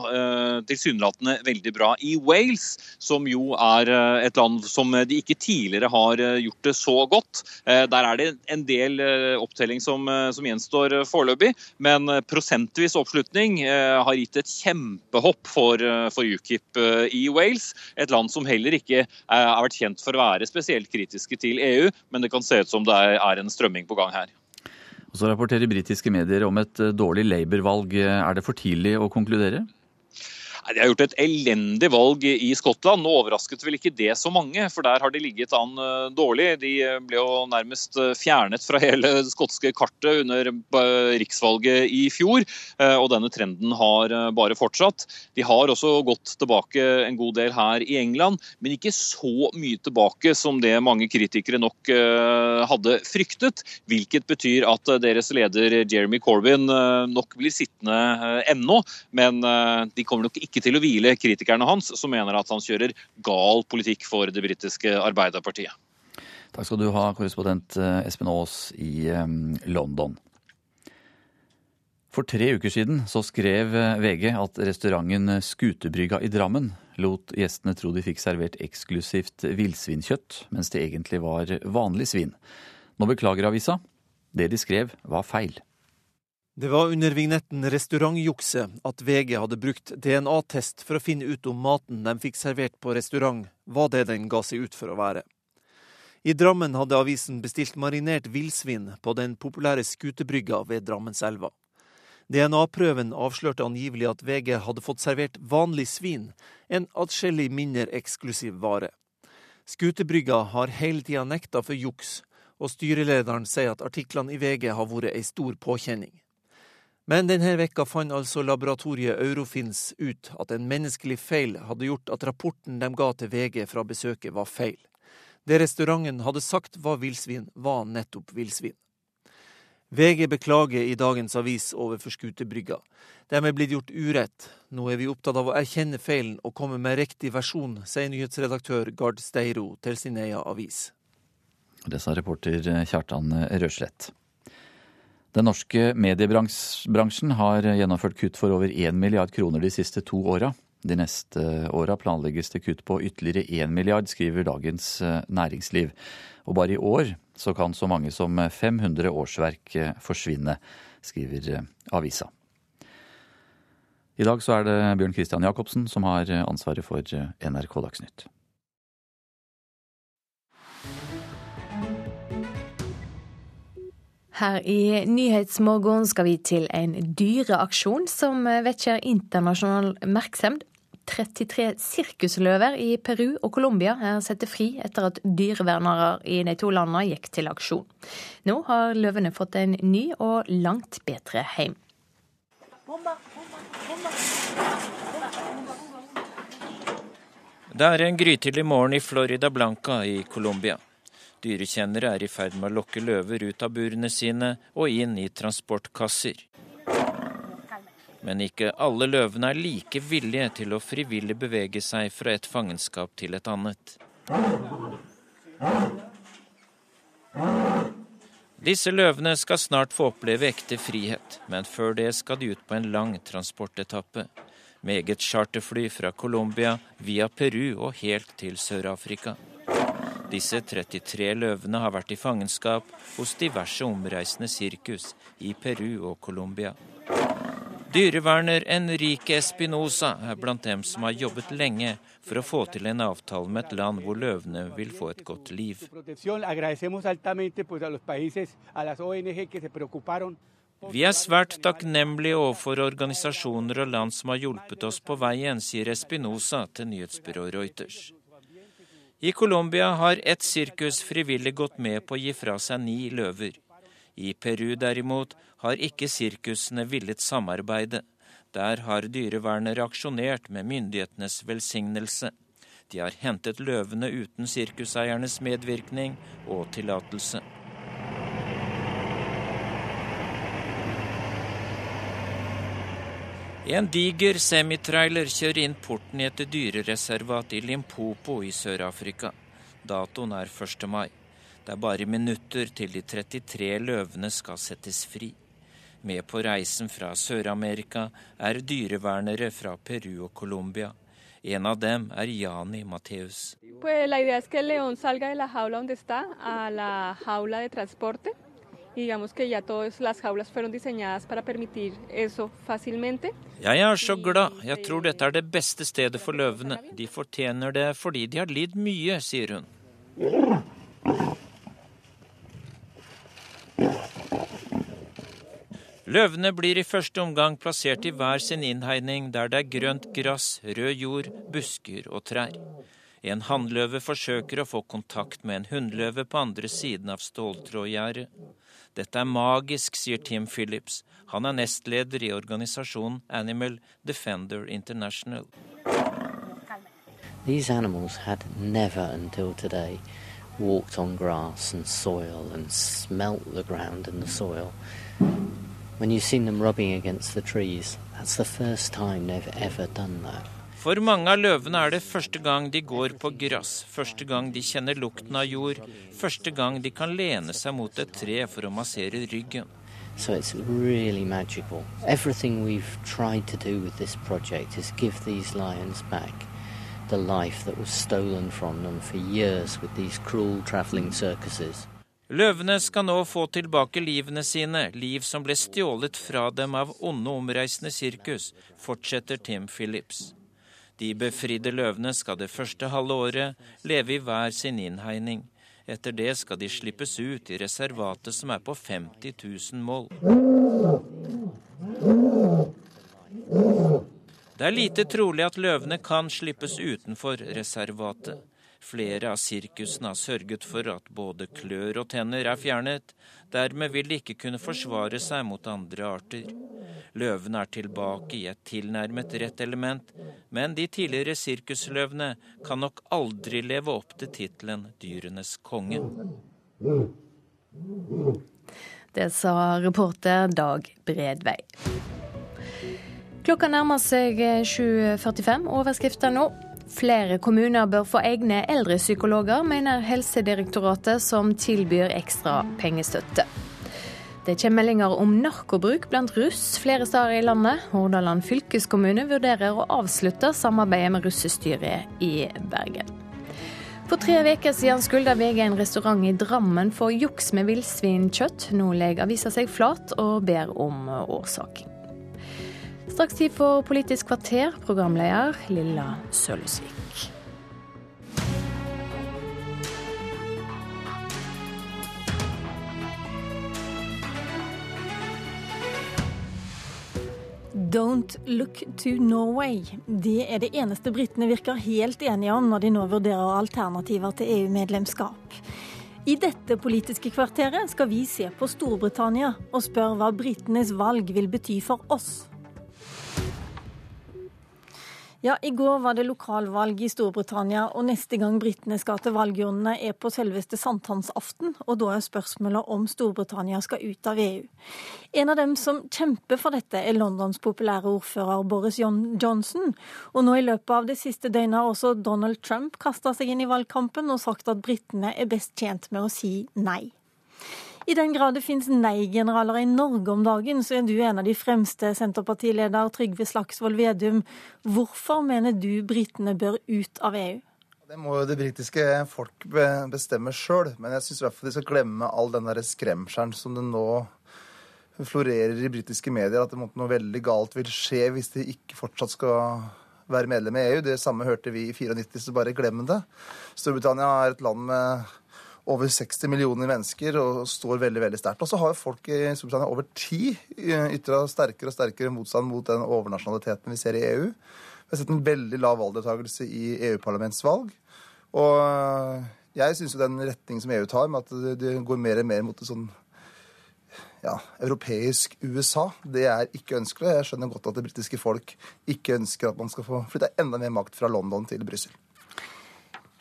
tilsynelatende veldig bra i Wales, som jo er et land som de ikke tidligere har gjort det så godt. Der er det en del opptelling som, som gjenstår foreløpig, men prosentvis oppslutning eh, har gitt et kjempehopp for, eh, for UKIP eh, i Wales. Et land som heller ikke har vært kjent for å være spesielt kritiske til EU, men det kan se ut som det er en strømming på gang her. Og så rapporterer britiske medier om et dårlig Labour-valg. Er det for tidlig å konkludere? De har gjort et elendig valg i Skottland. Nå overrasket vel ikke det så mange, for der har de ligget an eh, dårlig. De eh, ble jo nærmest eh, fjernet fra *laughs* hele det skotske kartet under riksvalget i fjor, og denne trenden har bare fortsatt. De har også gått tilbake en god del her i England, men ikke så mye tilbake som det mange kritikere nok hadde fryktet. Hvilket betyr at deres leder Jeremy Corbyn nok blir sittende ennå, men de kommer nok ikke ikke til å hvile kritikerne hans, som mener at han kjører gal politikk for det britiske Arbeiderpartiet. Takk skal du ha, korrespondent eh, Espen Aas i London. For tre uker siden så skrev eh, VG at restauranten Skutebrygga i Drammen lot gjestene tro de fikk servert eksklusivt villsvinkjøtt, mens det egentlig var vanlig svin. Nå beklager avisa. Det de skrev, var feil. Det var under vignetten Restaurantjukse at VG hadde brukt DNA-test for å finne ut om maten de fikk servert på restaurant, var det den ga seg ut for å være. I Drammen hadde avisen bestilt marinert villsvin på den populære skutebrygga ved Drammenselva. DNA-prøven avslørte angivelig at VG hadde fått servert vanlig svin, en atskillig mindre eksklusiv vare. Skutebrygga har hele tida nekta for juks, og styrelederen sier at artiklene i VG har vært ei stor påkjenning. Men denne vekka fant altså laboratoriet Eurofins ut at en menneskelig feil hadde gjort at rapporten de ga til VG fra besøket, var feil. Det restauranten hadde sagt var villsvin, var nettopp villsvin. VG beklager i dagens avis overfor Skutebrygga. De er blitt gjort urett. Nå er vi opptatt av å erkjenne feilen og komme med riktig versjon, sier nyhetsredaktør Gard Steiro til sin egen avis. Det sa reporter Kjartan Røslett. Den norske mediebransjen har gjennomført kutt for over 1 milliard kroner de siste to åra. De neste åra planlegges det kutt på ytterligere 1 milliard, skriver Dagens eh, Næringsliv. Og bare i år så kan så mange som 500 årsverk eh, forsvinne, skriver eh, avisa. I dag så er det Bjørn Christian Jacobsen som har ansvaret for NRK Dagsnytt. Her i Nyhetsmorgen skal vi til en dyreaksjon som vekker internasjonal oppmerksomhet. 33 sirkusløver i Peru og Colombia er satt fri etter at dyrevernere i de to landene gikk til aksjon. Nå har løvene fått en ny og langt bedre heim. Det er en grytidlig morgen i Florida Blanca i Colombia. Dyrekjennere er i ferd med å lokke løver ut av burene sine og inn i transportkasser. Men ikke alle løvene er like villige til å frivillig bevege seg fra et fangenskap til et annet. Disse løvene skal snart få oppleve ekte frihet, men før det skal de ut på en lang transportetappe. Med eget charterfly fra Colombia via Peru og helt til Sør-Afrika. Disse 33 løvene har vært i fangenskap hos diverse omreisende sirkus i Peru og Colombia. Dyreverner Enrique Espinosa er blant dem som har jobbet lenge for å få til en avtale med et land hvor løvene vil få et godt liv. Vi er svært takknemlige overfor organisasjoner og land som har hjulpet oss på veien, sier Espinosa til nyhetsbyrået Reuters. I Colombia har ett sirkus frivillig gått med på å gi fra seg ni løver. I Peru derimot har ikke sirkusene villet samarbeide. Der har dyrevernet reaksjonert med myndighetenes velsignelse. De har hentet løvene uten sirkuseiernes medvirkning og tillatelse. En diger semitrailer kjører inn porten i et dyrereservat i Limpopo i Sør-Afrika. Datoen er 1. mai. Det er bare minutter til de 33 løvene skal settes fri. Med på reisen fra Sør-Amerika er dyrevernere fra Peru og Colombia. En av dem er Jani Mateus. Pues la idea es que león salga de la jaula donde está a la jaula de transporte digamos que ya todas las jaulas fueron diseñadas para permitir eso fácilmente. Jeg er så glad. Jeg tror dette er det beste stedet for løvene. De fortjener det fordi de har lidd mye, sier hun. Løvene blir i første omgang plassert i hver sin innhegning der det er grønt gress, rød jord, busker og trær. En hannløve forsøker å få kontakt med en hunnløve på andre siden av ståltrådgjerdet. Dette er magisk, sier Tim Phillips. Han er nestleder i organisasjonen Animal Defender International. These animals had never until today walked on grass and soil and smelt the ground and the soil. When you've seen them rubbing against the trees, that's the first time they've ever done that. For mange av løvene er det første gang de går på gress, første gang de kjenner lukten av jord, første gang de kan lene seg mot et tre for å massere ryggen. So it's really magical. Everything we've tried to do with this project is give these lions back the life that was stolen from them for years with these cruel traveling circuses. Løvene skal nå få tilbake livene sine, liv som ble stjålet fra dem av onde omreisende sirkus, fortsetter Tim Phillips. De befridde løvene skal det første halve året leve i hver sin innhegning. Etter det skal de slippes ut i reservatet som er på 50 000 mål. Det er lite trolig at løvene kan slippes utenfor reservatet. Flere av sirkusene har sørget for at både klør og tenner er fjernet. Dermed vil de ikke kunne forsvare seg mot andre arter. Løvene er tilbake i et tilnærmet rett element, men de tidligere sirkusløvene kan nok aldri leve opp til tittelen dyrenes konge. Det sa reporter Dag Bredvei. Klokka nærmer seg 7.45. Overskrifter nå. Flere kommuner bør få egne eldrepsykologer, mener Helsedirektoratet, som tilbyr ekstra pengestøtte. Det kommer meldinger om narkobruk blant russ flere steder i landet. Hordaland fylkeskommune vurderer å avslutte samarbeidet med russestyret i Bergen. For tre uker siden skulda VG en restaurant i Drammen for juks med villsvinkjøtt. Nå legger avisa seg flat og ber om årsak. Straks tid for Politisk kvarter, programleder Lilla Sølvsvik. Don't look to Norway. Det er det eneste britene virker helt enige om når de nå vurderer alternativer til EU-medlemskap. I dette politiske kvarteret skal vi se på Storbritannia og spørre hva britenes valg vil bety for oss. Ja, I går var det lokalvalg i Storbritannia, og neste gang britene skal til valgurnene er på selveste sankthansaften, og da er spørsmålet om Storbritannia skal ut av EU. En av dem som kjemper for dette, er Londons populære ordfører Boris Johnson. Og nå i løpet av det siste døgnet har også Donald Trump kasta seg inn i valgkampen og sagt at britene er best tjent med å si nei. I den grad det finnes nei-generaler i Norge om dagen, så er du en av de fremste, Senterpartileder Trygve Slagsvold Vedum. Hvorfor mener du britene bør ut av EU? Det må jo det britiske folk bestemme sjøl, men jeg syns i hvert fall de skal glemme all den der skremselen som det nå florerer i britiske medier, at det noe veldig galt vil skje hvis de ikke fortsatt skal være medlem i EU. Det samme hørte vi i 94, så bare glem det. Storbritannia er et land med over 60 millioner mennesker og står veldig veldig sterkt. Og så har jo folk i Storbritannia over tid ytra sterkere og sterkere motstand mot den overnasjonaliteten vi ser i EU. Vi har sett en veldig lav valgdeltakelse i EU-parlamentsvalg. Og jeg syns jo den retning som EU tar, med at det går mer og mer mot et sånn ja, europeisk USA, det er ikke ønskelig. Jeg skjønner godt at det britiske folk ikke ønsker at man skal få flytte enda mer makt fra London til Brussel.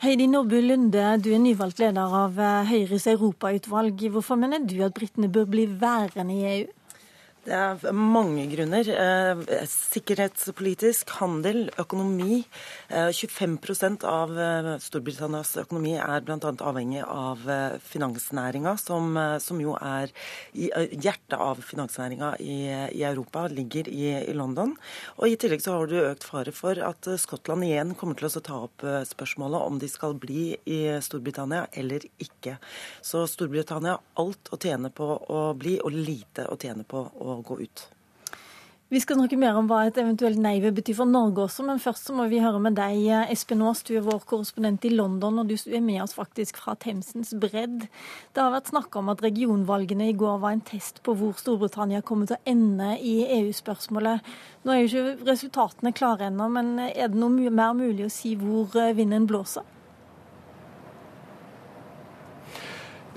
Heidi Nordby Lunde, du er nyvalgt leder av eh, Høyres europautvalg. Hvorfor mener du at britene bør bli værende i EU? Det er mange grunner. Eh, sikkerhetspolitisk, handel, økonomi. 25 eh, av eh, Storbritannias økonomi er bl.a. avhengig av finansnæringa, som, som, jo er i hjertet av finansnæringa i, i, Europa, ligger i, i, London. Og I tillegg så har du økt fare for at Skottland igjen kommer til å ta opp spørsmålet om de skal bli i Storbritannia eller ikke. Så Storbritannia har alt å tjene på å bli, og lite å tjene på å å gå ut. Vi skal snakke mer om hva et eventuelt nei vil bety for Norge også, men først så må vi høre med deg, Espen Aas. Du er vår korrespondent i London, og du er med oss faktisk fra Themsens bredd. Det har vært snakka om at regionvalgene i går var en test på hvor Storbritannia kommer til å ende i EU-spørsmålet. Nå er jo ikke resultatene klare ennå, men er det noe mer mulig å si hvor vinden blåser?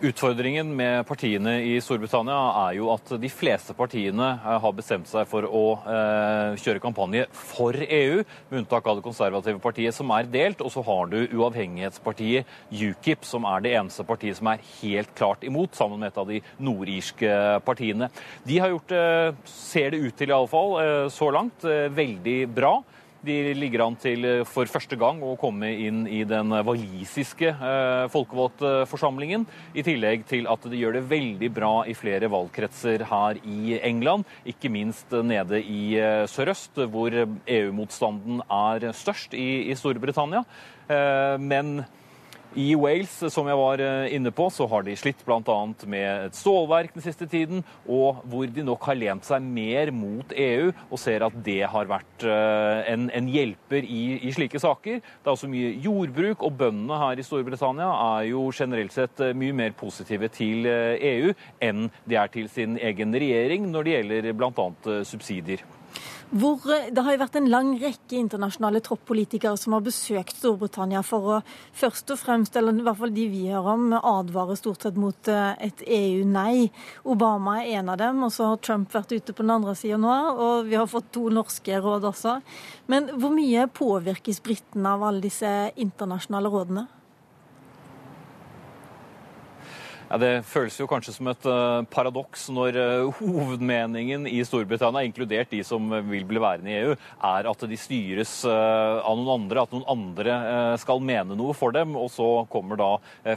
Utfordringen med partiene i Storbritannia er jo at de fleste partiene eh, har bestemt seg for å eh, kjøre kampanje for EU, med unntak av det konservative partiet som er delt. Og så har du uavhengighetspartiet UKIP, som er det eneste partiet som er helt klart imot, sammen med et av de nordirske partiene. De har gjort, eh, ser det ut til iallfall eh, så langt, veldig bra. De ligger an til eh, for første gang å komme inn i den walisiske eh, folkevalgtforsamlingen. I tillegg til at de gjør det veldig bra i flere valgkretser her i England. Ikke minst nede i eh, sørøst, hvor EU-motstanden er størst i, i Storbritannia. Eh, men i Wales, som jeg var eh, inne på, så har de slitt bl.a. med et stålverk den siste tiden, og hvor de nok har lent seg mer mot EU og ser at det har vært eh, en, en hjelper i, i, slike saker. Det er også mye jordbruk, og bøndene her i Storbritannia er jo generelt sett eh, mye mer positive til EU e enn de er til sin egen regjering når det gjelder bl.a. subsidier. Hvor, eh, det har jo vært en lang rekke internasjonale toppolitikere som har besøkt Storbritannia for å først og fremst, eller i hvert fall de vi hører om, advare stort sett mot eh, et EU-nei. Obama er en av dem, og så har Trump vært ute på den andre sida nå. Og vi har fått to norske råd også. Men hvor mye påvirkes britene av alle disse internasjonale rådene? Ja, Det føles jo kanskje som et uh, paradoks når uh, hovedmeningen i Storbritannia, inkludert de som vil bli værende i EU, er at de styres uh, av noen andre, at noen andre skal mene noe for dem. Og så kommer da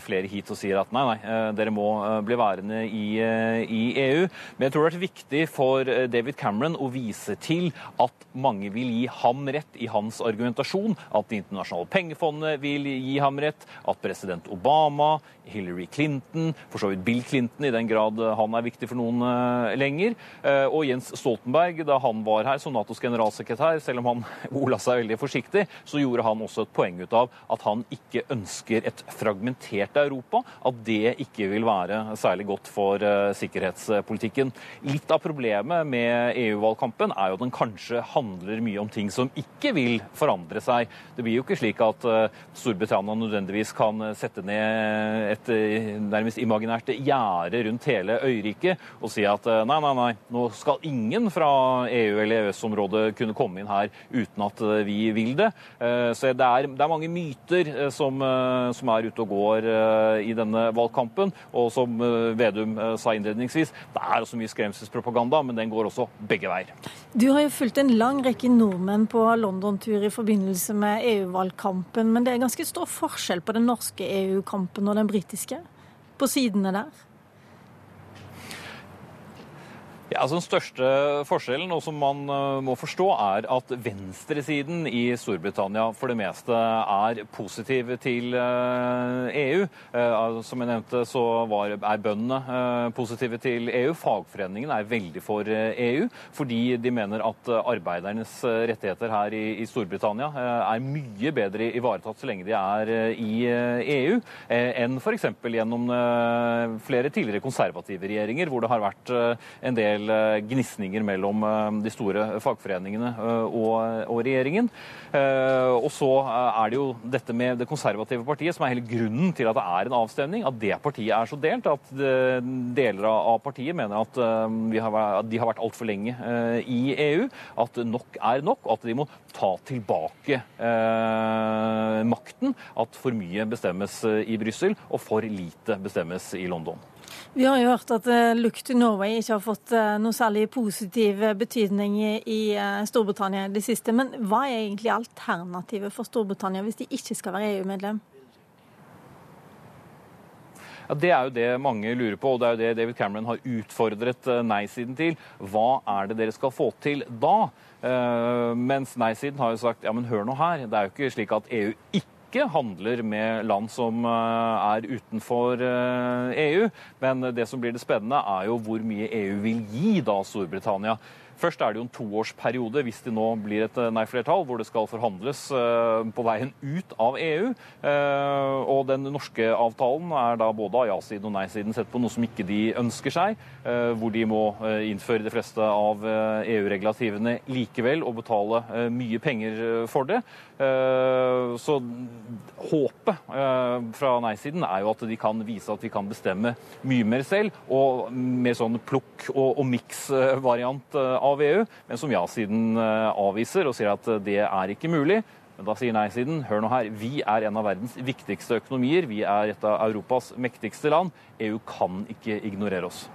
flere hit og sier at nei, nei, dere må bli værende i, i, EU. Men jeg tror det vært viktig for David Cameron å vise til at mange vil gi ham rett i hans argumentasjon. At Det internasjonale pengefondet vil gi ham rett. At president Obama, Hillary Clinton for så vidt Bill Clinton, i den grad eh, han er viktig for noen eh, lenger. Eh, og Jens Stoltenberg, da han var her som Natos generalsekretær, selv om han *laughs* ola seg veldig forsiktig, så gjorde han også et poeng ut av at han ikke ønsker et fragmentert Europa. At det ikke vil være særlig godt for sikkerhetspolitikken. Litt av problemet med EU-valgkampen er jo at den kanskje handler mye om ting som ikke vil forandre seg. Det blir jo ikke slik at Storbritannia nødvendigvis kan sette ned et nærmest imaginært gjerde rundt hele øyriket og si at eh, nei, nei, nei, nå skal ingen fra EU- eller EØS-området kunne komme inn her uten at eh, vi vil det. Eh, så det er, det er mange myter som, som, er ute og går i denne valgkampen. Og som Vedum sa innledningsvis, det er også mye skremselspropaganda, men den går også begge veier. Du har jo fulgt en lang rekke nordmenn på London-tur i forbindelse med EU-valgkampen, men det er ganske stor forskjell på den norske EU-kampen og den britiske? På sidene der? Ja, altså Den største forskjellen, og som man uh, må forstå, er at venstresiden i Storbritannia for det meste er positiv til EU. Uh, som jeg nevnte, så var, er bøndene positive til EU. Fagforeningen er veldig for EU, fordi de mener at arbeidernes rettigheter her i, i Storbritannia er mye bedre ivaretatt så lenge de er i EU, enn f.eks. gjennom flere tidligere konservative regjeringer, hvor det har vært en del del eh, gnisninger mellom eh, de store fagforeningene eh, og, og regjeringen. Og så er det jo dette med det konservative partiet som er hele grunnen til at det er en avstemning. At det partiet er så delt at deler av partiet mener at de har vært altfor lenge i EU. At nok er nok, og at de må ta tilbake makten. At for mye bestemmes i Brussel, og for lite bestemmes i London. Vi har jo hørt at uh, Look to Norway ikke har fått uh, noe særlig positiv uh, betydning i, Storbritannia i det siste. Men hva er egentlig alternativet for Storbritannia hvis de ikke skal være EU-medlem? Ja, Det er jo det mange lurer på, og det er jo det David Cameron har utfordret nei-siden til. Hva er det dere skal få til da? mens nei-siden har jo sagt ja, men hør nå her, det er jo ikke slik at EU ikke ikke handler med land som eh, er utenfor EU. Eh, e Men det som blir det spennende, er jo hvor mye EU vil gi da Storbritannia. Først er det jo en toårsperiode hvis det nå blir et eh, nei-flertall, hvor det skal forhandles på veien ut av EU. Og den norske avtalen er da både av ja-siden og nei-siden sett på noe som ikke de ønsker seg, hvor de må innføre de fleste av EU-regulativene likevel og betale mye penger for det. Så håpet fra nei-siden er jo at de kan vise at vi kan bestemme mye mer selv, og mer sånn plukk og, og miks-variant av av EU, men som ja-siden eh, avviser og sier at eh, det er ikke mulig. Men da sier nei-siden hør nå her, vi er en av verdens viktigste økonomier, vi er et av Europas mektigste land. EU kan ikke ignorere oss.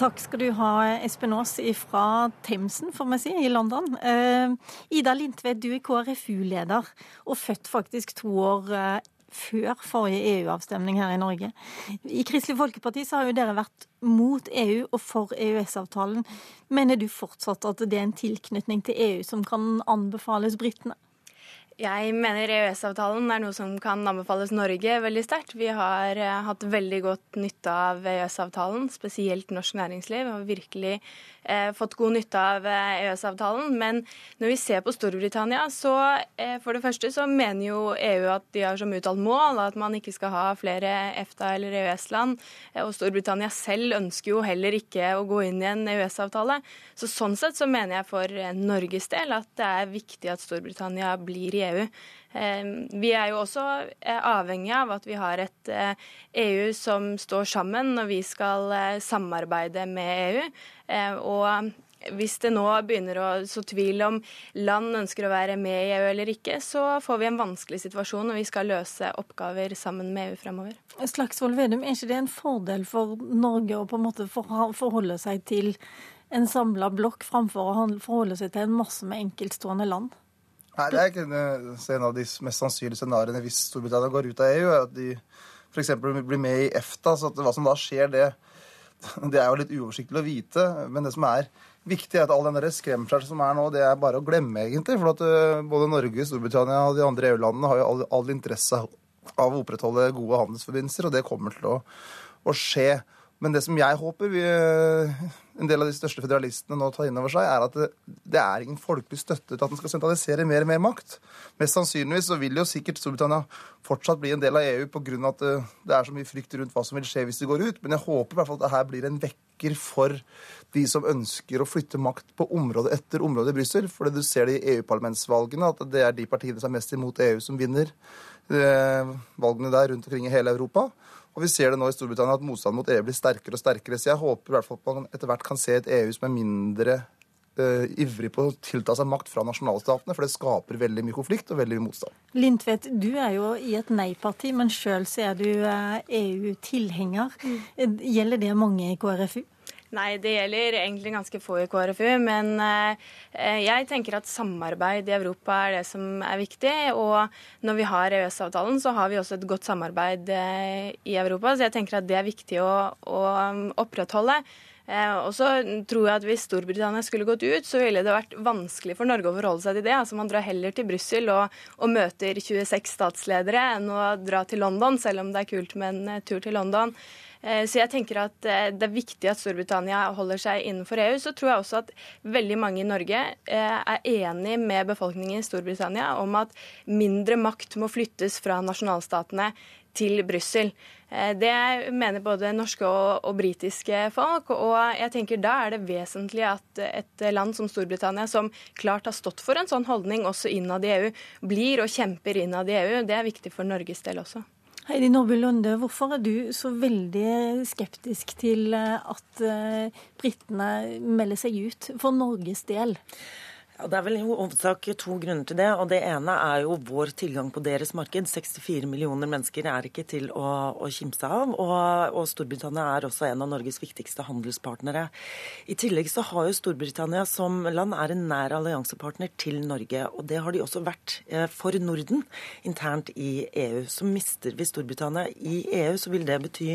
Takk skal du ha, Espen Aas fra Themsen, får vi si, i London. Eh, Ida Lindtvedt, du er KrFU-leder, og født faktisk to år eh, før forrige EU-avstemning her i Norge. I Kristelig Folkeparti så har jo dere vært mot EU og for EØS-avtalen. Mener du fortsatt at det er en tilknytning til EU som kan anbefales britene? Jeg mener EØS-avtalen er noe som kan anbefales Norge veldig sterkt. Vi har eh, hatt veldig godt nytte av EØS-avtalen, spesielt norsk næringsliv. har virkelig eh, fått god nytte av eh, EØS-avtalen. Men når vi ser på Storbritannia, så eh, for det første så mener jo EU at de har som uttalt mål at man ikke skal ha flere EFTA- eller EØS-land. Eh, og Storbritannia selv ønsker jo heller ikke å gå inn i en EØS-avtale. Så sånn sett så mener jeg for Norges del at det er viktig at Storbritannia blir i EU. Vi er jo også avhengig av at vi har et EU e som står sammen når vi skal samarbeide med EU. Eh, og hvis det nå begynner å så tvil om land ønsker å være med i EU eller ikke, så får vi en vanskelig situasjon når vi skal løse oppgaver sammen med EU fremover. Slagsvold Vedum, er ikke det en fordel for Norge å på en måte forholde seg til en samla blokk framfor å forholde seg til en masse med enkeltstående land? Nei, det er ikke en av de mest sannsynlige scenarioene hvis Storbritannia går ut av EU, er at de f.eks. blir med i EFTA. så Hva som da skjer, det det er jo litt uoversiktlig å vite. Men det som er viktig, er at all den skremselen som er nå, det er bare å glemme, egentlig. For at eh, både Norge, Storbritannia og de andre EU-landene har jo all, all, interesse av å opprettholde gode handelsforbindelser, og det kommer til å, å skje. Men det som jeg håper vi, en del av de største federalistene nå tar inn over seg, er at det, det er ingen folkelig støtte til at en skal sentralisere mer og mer makt. Mest sannsynligvis så vil jo sikkert Storbritannia fortsatt bli en del av EU pga. at det, det er så mye frykt rundt hva som vil skje hvis de går ut. Men jeg håper i hvert fall at det her blir en vekker for de som ønsker å flytte makt på område etter område i Brussel. For du ser det i EU-parlamentsvalgene, at det er de partiene som er mest imot EU, som vinner eh, valgene der rundt omkring i hele Europa. Og vi ser det nå i Storbritannia at motstanden mot EU blir sterkere og sterkere. Så jeg håper i hvert fall at man etter hvert kan se et EU som er mindre uh, ivrig på å tilta seg makt fra nasjonalstatene, for det skaper veldig mye konflikt og veldig mye motstand. Lindtvedt, du er jo i et nei-parti, men sjøl er du uh, EU-tilhenger. Mm. Gjelder det mange i KrFU? Nei, det gjelder egentlig ganske få i KrFU. Men eh, jeg tenker at samarbeid i Europa er det som er viktig. Og når vi har EØS-avtalen, så har vi også et godt samarbeid eh, i Europa. Så jeg tenker at det er viktig å, å opprettholde. Eh, og så tror jeg at Hvis Storbritannia skulle gått ut, så ville det vært vanskelig for Norge å forholde seg til det. Altså Man drar heller til Brussel og, og, møter 26 statsledere enn å dra til London, selv om det er kult med en tur til London. Eh, så jeg tenker at det er viktig at Storbritannia holder seg innenfor EU. Så tror jeg også at veldig mange i Norge er enig med befolkningen i Storbritannia om at mindre makt må flyttes fra nasjonalstatene til Brussel. Eh, det mener både norske og, og britiske folk. Og jeg tenker da er det vesentlig at et land som Storbritannia, som klart har stått for en sånn holdning også innad i EU, blir og kjemper innad i EU. Det er viktig for Norges del også. Heidi Nordby Lunde, hvorfor er du så veldig skeptisk til at eh, britene melder seg ut for Norges del? Det er vel i hovedsak to grunner til det. og Det ene er jo vår tilgang på deres marked. 64 millioner mennesker er ikke til å, å kimse av. Og, og, Storbritannia er også en av Norges viktigste handelspartnere. I tillegg så har jo Storbritannia som land er en nær alliansepartner til Norge. Og det har de også vært eh, for Norden internt i EU. Så mister vi Storbritannia i EU, så vil det bety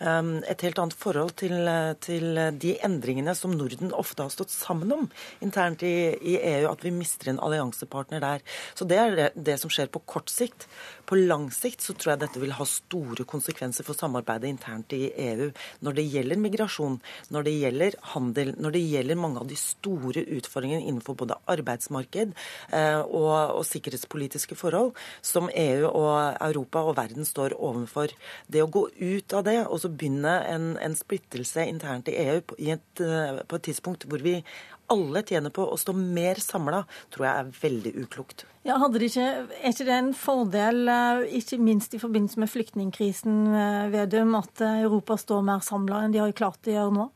um, et helt annet forhold til, til, de endringene som Norden ofte har stått sammen om internt i, i EU. EU at vi mister en alliansepartner der. Så Det er det, som skjer på kort sikt. På lang sikt så tror jeg dette vil ha store konsekvenser for samarbeidet internt i EU. Når det gjelder migrasjon, når det gjelder handel, når det gjelder mange av de store utfordringene innenfor både arbeidsmarked eh, og, og, sikkerhetspolitiske forhold som EU og Europa og verden står overfor. Det å gå ut av det og så begynne en, en splittelse internt i EU på, i et, eh, på et tidspunkt hvor vi alle tjener på å stå mer samla, tror jeg er veldig uklokt. Ja, hadde det ikke, Er ikke det en fordel, eh, ikke minst i forbindelse med flyktningkrisen, eh, Vedum, at eh, Europa står mer samla enn de har klart å gjøre nå?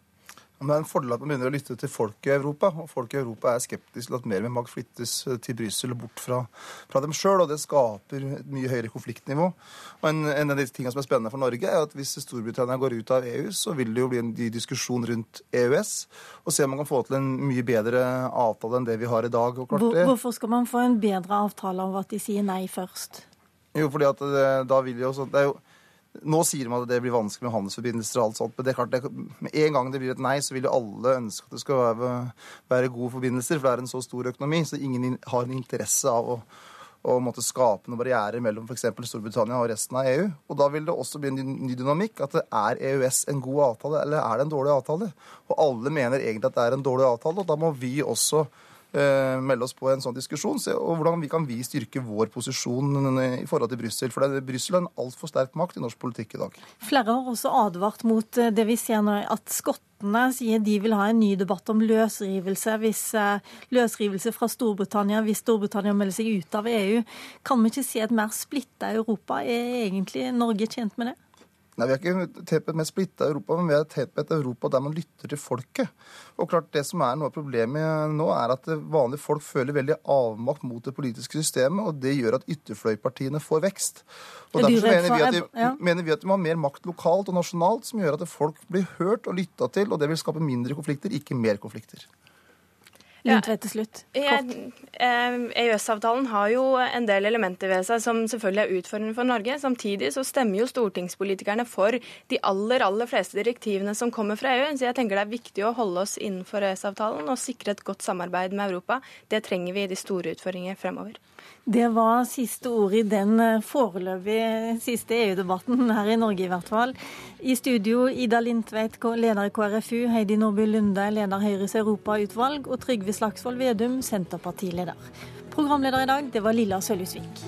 Men det er en fordel at man begynner å lytte til folk i Europa. Og folk i Europa er skeptiske til at mer med makt flyttes til Brussel og bort fra, fra dem sjøl. Og det skaper et mye høyere konfliktnivå. Og en, en, av de tingene som er spennende for Norge, er at hvis Storbritannia går ut av EU, så vil det jo bli en diskusjon rundt EØS. Og se om man kan få til en mye bedre avtale enn det vi har i dag. Hvor, hvorfor skal man få en bedre avtale av at de sier nei først? Jo, fordi at det, da vil jo sånn, det er jo nå sier man at det blir vanskelig med handelsforbindelser og alt sånt, men det er klart, det, med en gang det blir et nei, så vil jo alle ønske at det skal være, være gode forbindelser, for det er en så stor økonomi, så ingen har en interesse av å, å måtte skape noen barrierer mellom f.eks. Storbritannia og resten av EU. Og da vil det også bli en ny dynamikk. at Er EØS en god avtale, eller er det en dårlig avtale? Og alle mener egentlig at det er en dårlig avtale, og da må vi også melde oss på en sånn diskusjon. Og hvordan vi kan vi styrke vår posisjon i forhold til Brussel. For Brussel er en altfor sterk makt i norsk politikk i dag. Flere har også advart mot eh, det vi ser nå, at skottene sier de vil ha en ny debatt om løsrivelse, hvis, eh, løsrivelse fra Storbritannia hvis Storbritannia melder seg ut av EU. Kan vi ikke se et mer splitta Europa? Er egentlig Norge tjent med det? Nei, Vi er ikke tett på et splitta Europa, men vi er tett på et Europa der man lytter til folket. Og klart Det som er noe av problemet nå, er at vanlige folk føler veldig avmakt mot det politiske systemet, og det gjør at ytterfløypartiene får vekst. Og Derfor mener vi, de, ja. mener vi, at de, må ha mer makt lokalt og nasjonalt, som gjør at folk blir hørt og lytta til, og det vil skape mindre konflikter, ikke mer konflikter. Lundtvedt til slutt. EØS-avtalen har jo en del elementer ved seg som selvfølgelig er utfordrende for Norge. Samtidig så stemmer jo stortingspolitikerne for de aller, aller fleste direktivene som kommer fra EU. Så jeg tenker det er viktig å holde oss innenfor EØS-avtalen og sikre et godt samarbeid med Europa. Det trenger vi i de store utfordringene fremover. Det var siste ord i den eh, foreløpig siste EU-debatten, her i Norge i hvert fall. I studio Ida Lindtveit, leder i KrFU, Heidi Nordby Lunde, leder Høyres europautvalg, og Trygve Slagsvold Vedum, Senterpartileder. Programleder i dag, det var Lilla Sølhusvik.